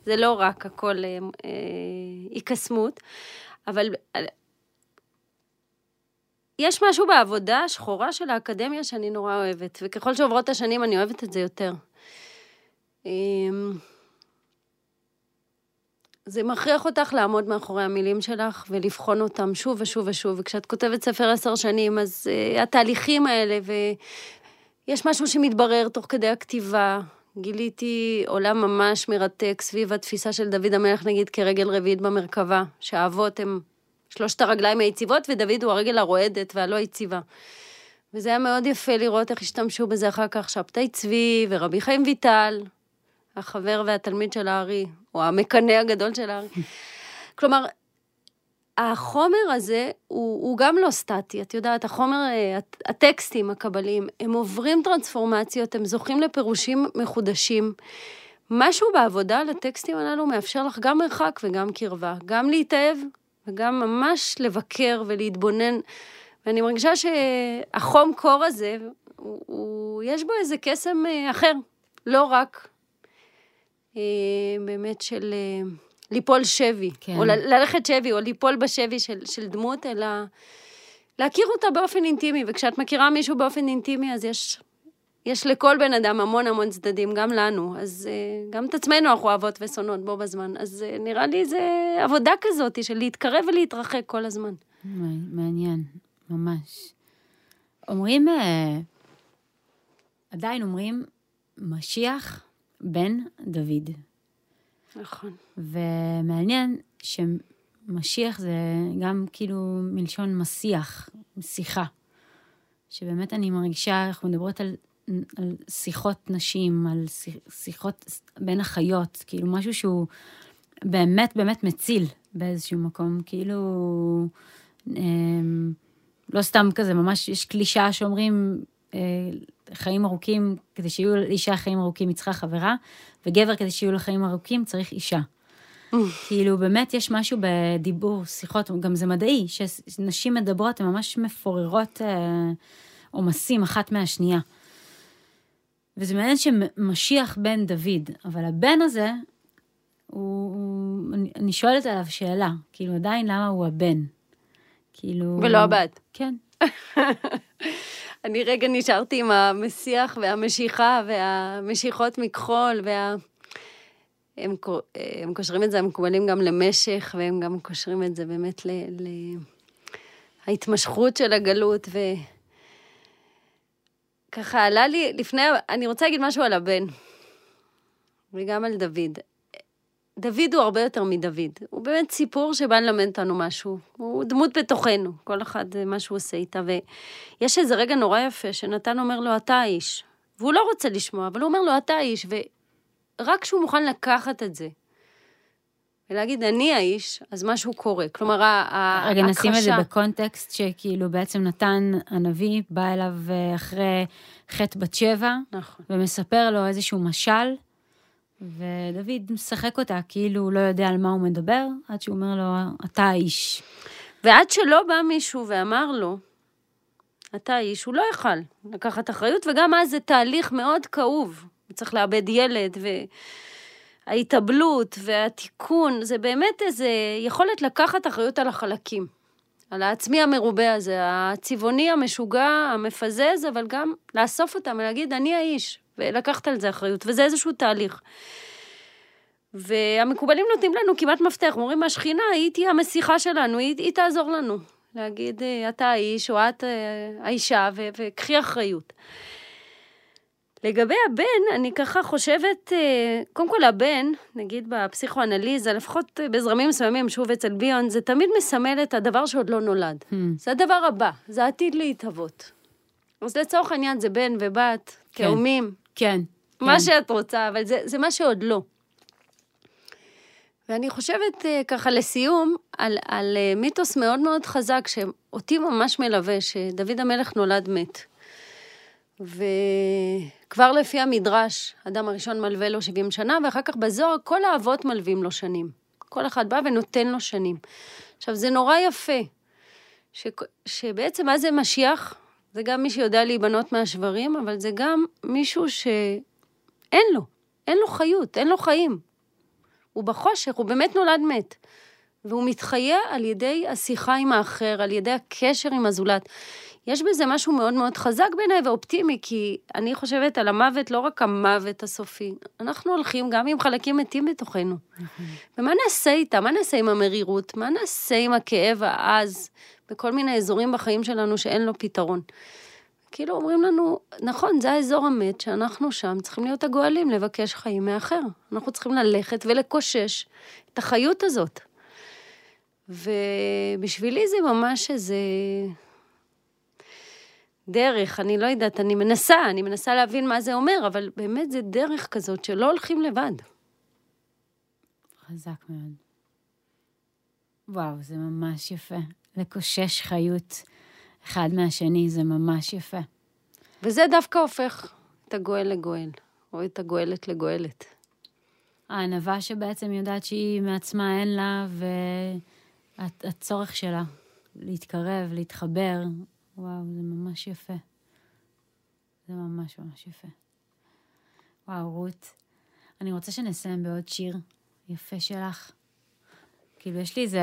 זה לא רק הכל אי אה, קסמות, אבל אה, יש משהו בעבודה השחורה של האקדמיה שאני נורא אוהבת, וככל שעוברות השנים אני אוהבת את זה יותר. אמ, זה מכריח אותך לעמוד מאחורי המילים שלך ולבחון אותם שוב ושוב ושוב, וכשאת כותבת ספר עשר שנים, אז uh, התהליכים האלה, ויש משהו שמתברר תוך כדי הכתיבה. גיליתי עולם ממש מרתק סביב התפיסה של דוד המלך, נגיד, כרגל רביעית במרכבה, שהאבות הם שלושת הרגליים היציבות, ודוד הוא הרגל הרועדת והלא יציבה. וזה היה מאוד יפה לראות איך השתמשו בזה אחר כך שבתאי צבי ורבי חיים ויטל, החבר והתלמיד של הארי, או המקנא הגדול של הארי. כלומר, החומר הזה הוא, הוא גם לא סטטי, את יודעת, החומר, אה, הטקסטים הקבליים, הם עוברים טרנספורמציות, הם זוכים לפירושים מחודשים. משהו בעבודה על הטקסטים הללו מאפשר לך גם מרחק וגם קרבה, גם להתאהב וגם ממש לבקר ולהתבונן. ואני מרגישה שהחום קור הזה, הוא, הוא, יש בו איזה קסם אה, אחר, לא רק אה, באמת של ליפול שבי, כן. או ללכת שבי, או ליפול בשבי של, של דמות, אלא להכיר אותה באופן אינטימי, וכשאת מכירה מישהו באופן אינטימי, אז יש, יש לכל בן אדם המון המון צדדים, גם לנו, אז אה, גם את עצמנו אנחנו אוהבות ושונאות בו בזמן, אז נראה לי זה עבודה כזאת של להתקרב ולהתרחק כל הזמן. מעניין, ממש. אומרים, עדיין אומרים, משיח בן דוד. נכון. ומעניין שמשיח זה גם כאילו מלשון מסיח, שיחה. שבאמת אני מרגישה, אנחנו מדברות על, על שיחות נשים, על שיחות בין החיות, כאילו משהו שהוא באמת באמת מציל באיזשהו מקום, כאילו... אמ, לא סתם כזה, ממש יש קלישאה שאומרים, אה, חיים ארוכים, כדי שיהיו לאישה חיים ארוכים היא צריכה חברה, וגבר כדי שיהיו לו חיים ארוכים צריך אישה. כאילו באמת יש משהו בדיבור, שיחות, גם זה מדעי, שנשים מדברות, הן ממש מפוררות אה, עומסים אחת מהשנייה. וזה מעניין שמשיח בן דוד, אבל הבן הזה, הוא, הוא אני, אני שואלת עליו שאלה, כאילו עדיין למה הוא הבן? כאילו... ולא הבת. כן. אני רגע נשארתי עם המסיח והמשיכה והמשיכות מכחול וה... הם, הם קושרים את זה, הם מקובלים גם למשך, והם גם קושרים את זה באמת ל... ל... ההתמשכות של הגלות, וככה עלה לי, לפני, אני רוצה להגיד משהו על הבן, וגם על דוד. דוד הוא הרבה יותר מדוד. הוא באמת סיפור שבא ללמד אותנו משהו. הוא דמות בתוכנו, כל אחד מה שהוא עושה איתה. ויש איזה רגע נורא יפה שנתן אומר לו, אתה האיש. והוא לא רוצה לשמוע, אבל הוא אומר לו, אתה האיש. ורק כשהוא מוכן לקחת את זה, ולהגיד, אני האיש, אז משהו קורה. כלומר, ההכחשה... רגע, נשים את זה בקונטקסט, שכאילו בעצם נתן הנביא, בא אליו אה, אחרי חטא בת שבע, נכון. ומספר לו איזשהו משל. ודוד משחק אותה כאילו הוא לא יודע על מה הוא מדבר, עד שהוא אומר לו, אתה האיש. ועד שלא בא מישהו ואמר לו, אתה האיש, הוא לא יכל לקחת אחריות, וגם אז זה תהליך מאוד כאוב. הוא צריך לאבד ילד, וההתאבלות והתיקון, זה באמת איזה יכולת לקחת אחריות על החלקים. על העצמי המרובה הזה, הצבעוני, המשוגע, המפזז, אבל גם לאסוף אותם ולהגיד, אני האיש, ולקחת על זה אחריות, וזה איזשהו תהליך. והמקובלים נותנים לנו כמעט מפתח, אומרים, השכינה, היא תהיה המסיכה שלנו, היא, היא תעזור לנו. להגיד, אה, אתה האיש או את אה, האישה, וקחי אחריות. לגבי הבן, אני ככה חושבת, אה, קודם כל הבן, נגיד בפסיכואנליזה, לפחות בזרמים מסוימים, שוב אצל ביון, זה תמיד מסמל את הדבר שעוד לא נולד. Hmm. זה הדבר הבא, זה עתיד להתהוות. אז לצורך העניין זה בן ובת, כן. תאומים. כן. מה כן. שאת רוצה, אבל זה, זה מה שעוד לא. ואני חושבת אה, ככה לסיום, על, על אה, מיתוס מאוד מאוד חזק, שאותי ממש מלווה, שדוד המלך נולד מת. וכבר לפי המדרש, אדם הראשון מלווה לו 70 שנה, ואחר כך בזוהר כל האבות מלווים לו שנים. כל אחד בא ונותן לו שנים. עכשיו, זה נורא יפה, ש, שבעצם מה זה משיח? זה גם מי שיודע להיבנות מהשברים, אבל זה גם מישהו שאין לו, אין לו חיות, אין לו חיים. הוא בחושך, הוא באמת נולד מת. והוא מתחיה על ידי השיחה עם האחר, על ידי הקשר עם הזולת. יש בזה משהו מאוד מאוד חזק בעיניי ואופטימי, כי אני חושבת על המוות, לא רק המוות הסופי, אנחנו הולכים גם עם חלקים מתים בתוכנו. ומה נעשה איתה? מה נעשה עם המרירות? מה נעשה עם הכאב העז בכל מיני אזורים בחיים שלנו שאין לו פתרון? כאילו אומרים לנו, נכון, זה האזור המת, שאנחנו שם צריכים להיות הגואלים, לבקש חיים מאחר. אנחנו צריכים ללכת ולקושש את החיות הזאת. ובשבילי זה ממש איזה דרך, אני לא יודעת, אני מנסה, אני מנסה להבין מה זה אומר, אבל באמת זה דרך כזאת שלא הולכים לבד. חזק מאוד. וואו, זה ממש יפה. לקושש חיות אחד מהשני, זה ממש יפה. וזה דווקא הופך את הגואל לגואל, או את הגואלת לגואלת. הענווה שבעצם יודעת שהיא מעצמה אין לה, והצורך שלה להתקרב, להתחבר, וואו, זה ממש יפה. זה ממש ממש יפה. וואו, רות, אני רוצה שנסיים בעוד שיר יפה שלך. כאילו, יש לי איזה...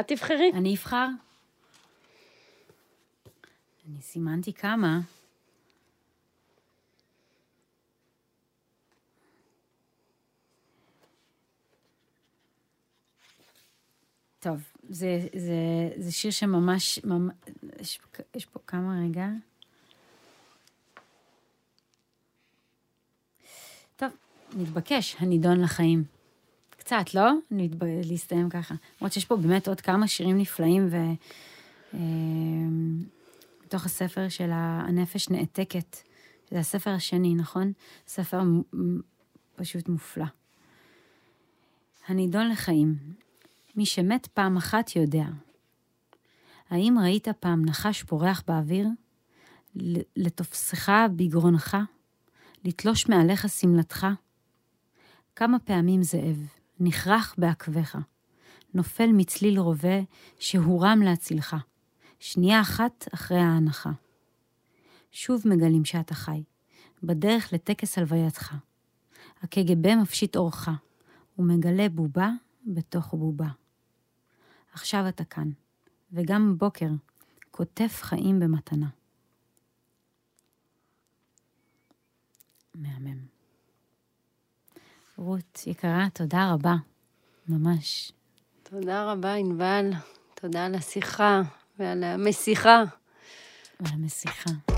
את תבחרי. אני אבחר? אני סימנתי כמה. טוב, זה, זה, זה שיר שממש, ממש, יש, יש פה כמה רגע. טוב, מתבקש, הנידון לחיים. קצת, לא? נתב... להסתיים ככה. למרות שיש פה באמת עוד כמה שירים נפלאים, ו... מתוך הספר של הנפש נעתקת. זה הספר השני, נכון? ספר פשוט מופלא. הנידון לחיים. מי שמת פעם אחת יודע. האם ראית פעם נחש פורח באוויר? לתופסך בגרונך? לתלוש מעליך שמלתך? כמה פעמים זאב, נכרך בעקביך, נופל מצליל רובה שהורם להצילך, שנייה אחת אחרי ההנחה. שוב מגלים שאתה חי, בדרך לטקס הלווייתך. הקג"ב מפשיט אורך, ומגלה בובה בתוך בובה. עכשיו אתה כאן, וגם בבוקר, כותף חיים במתנה. מהמם. רות, יקרה, תודה רבה. ממש. תודה רבה, ענבל. תודה על השיחה ועל המסיכה. ועל המסיכה.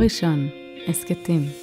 ראשון, הסכתים.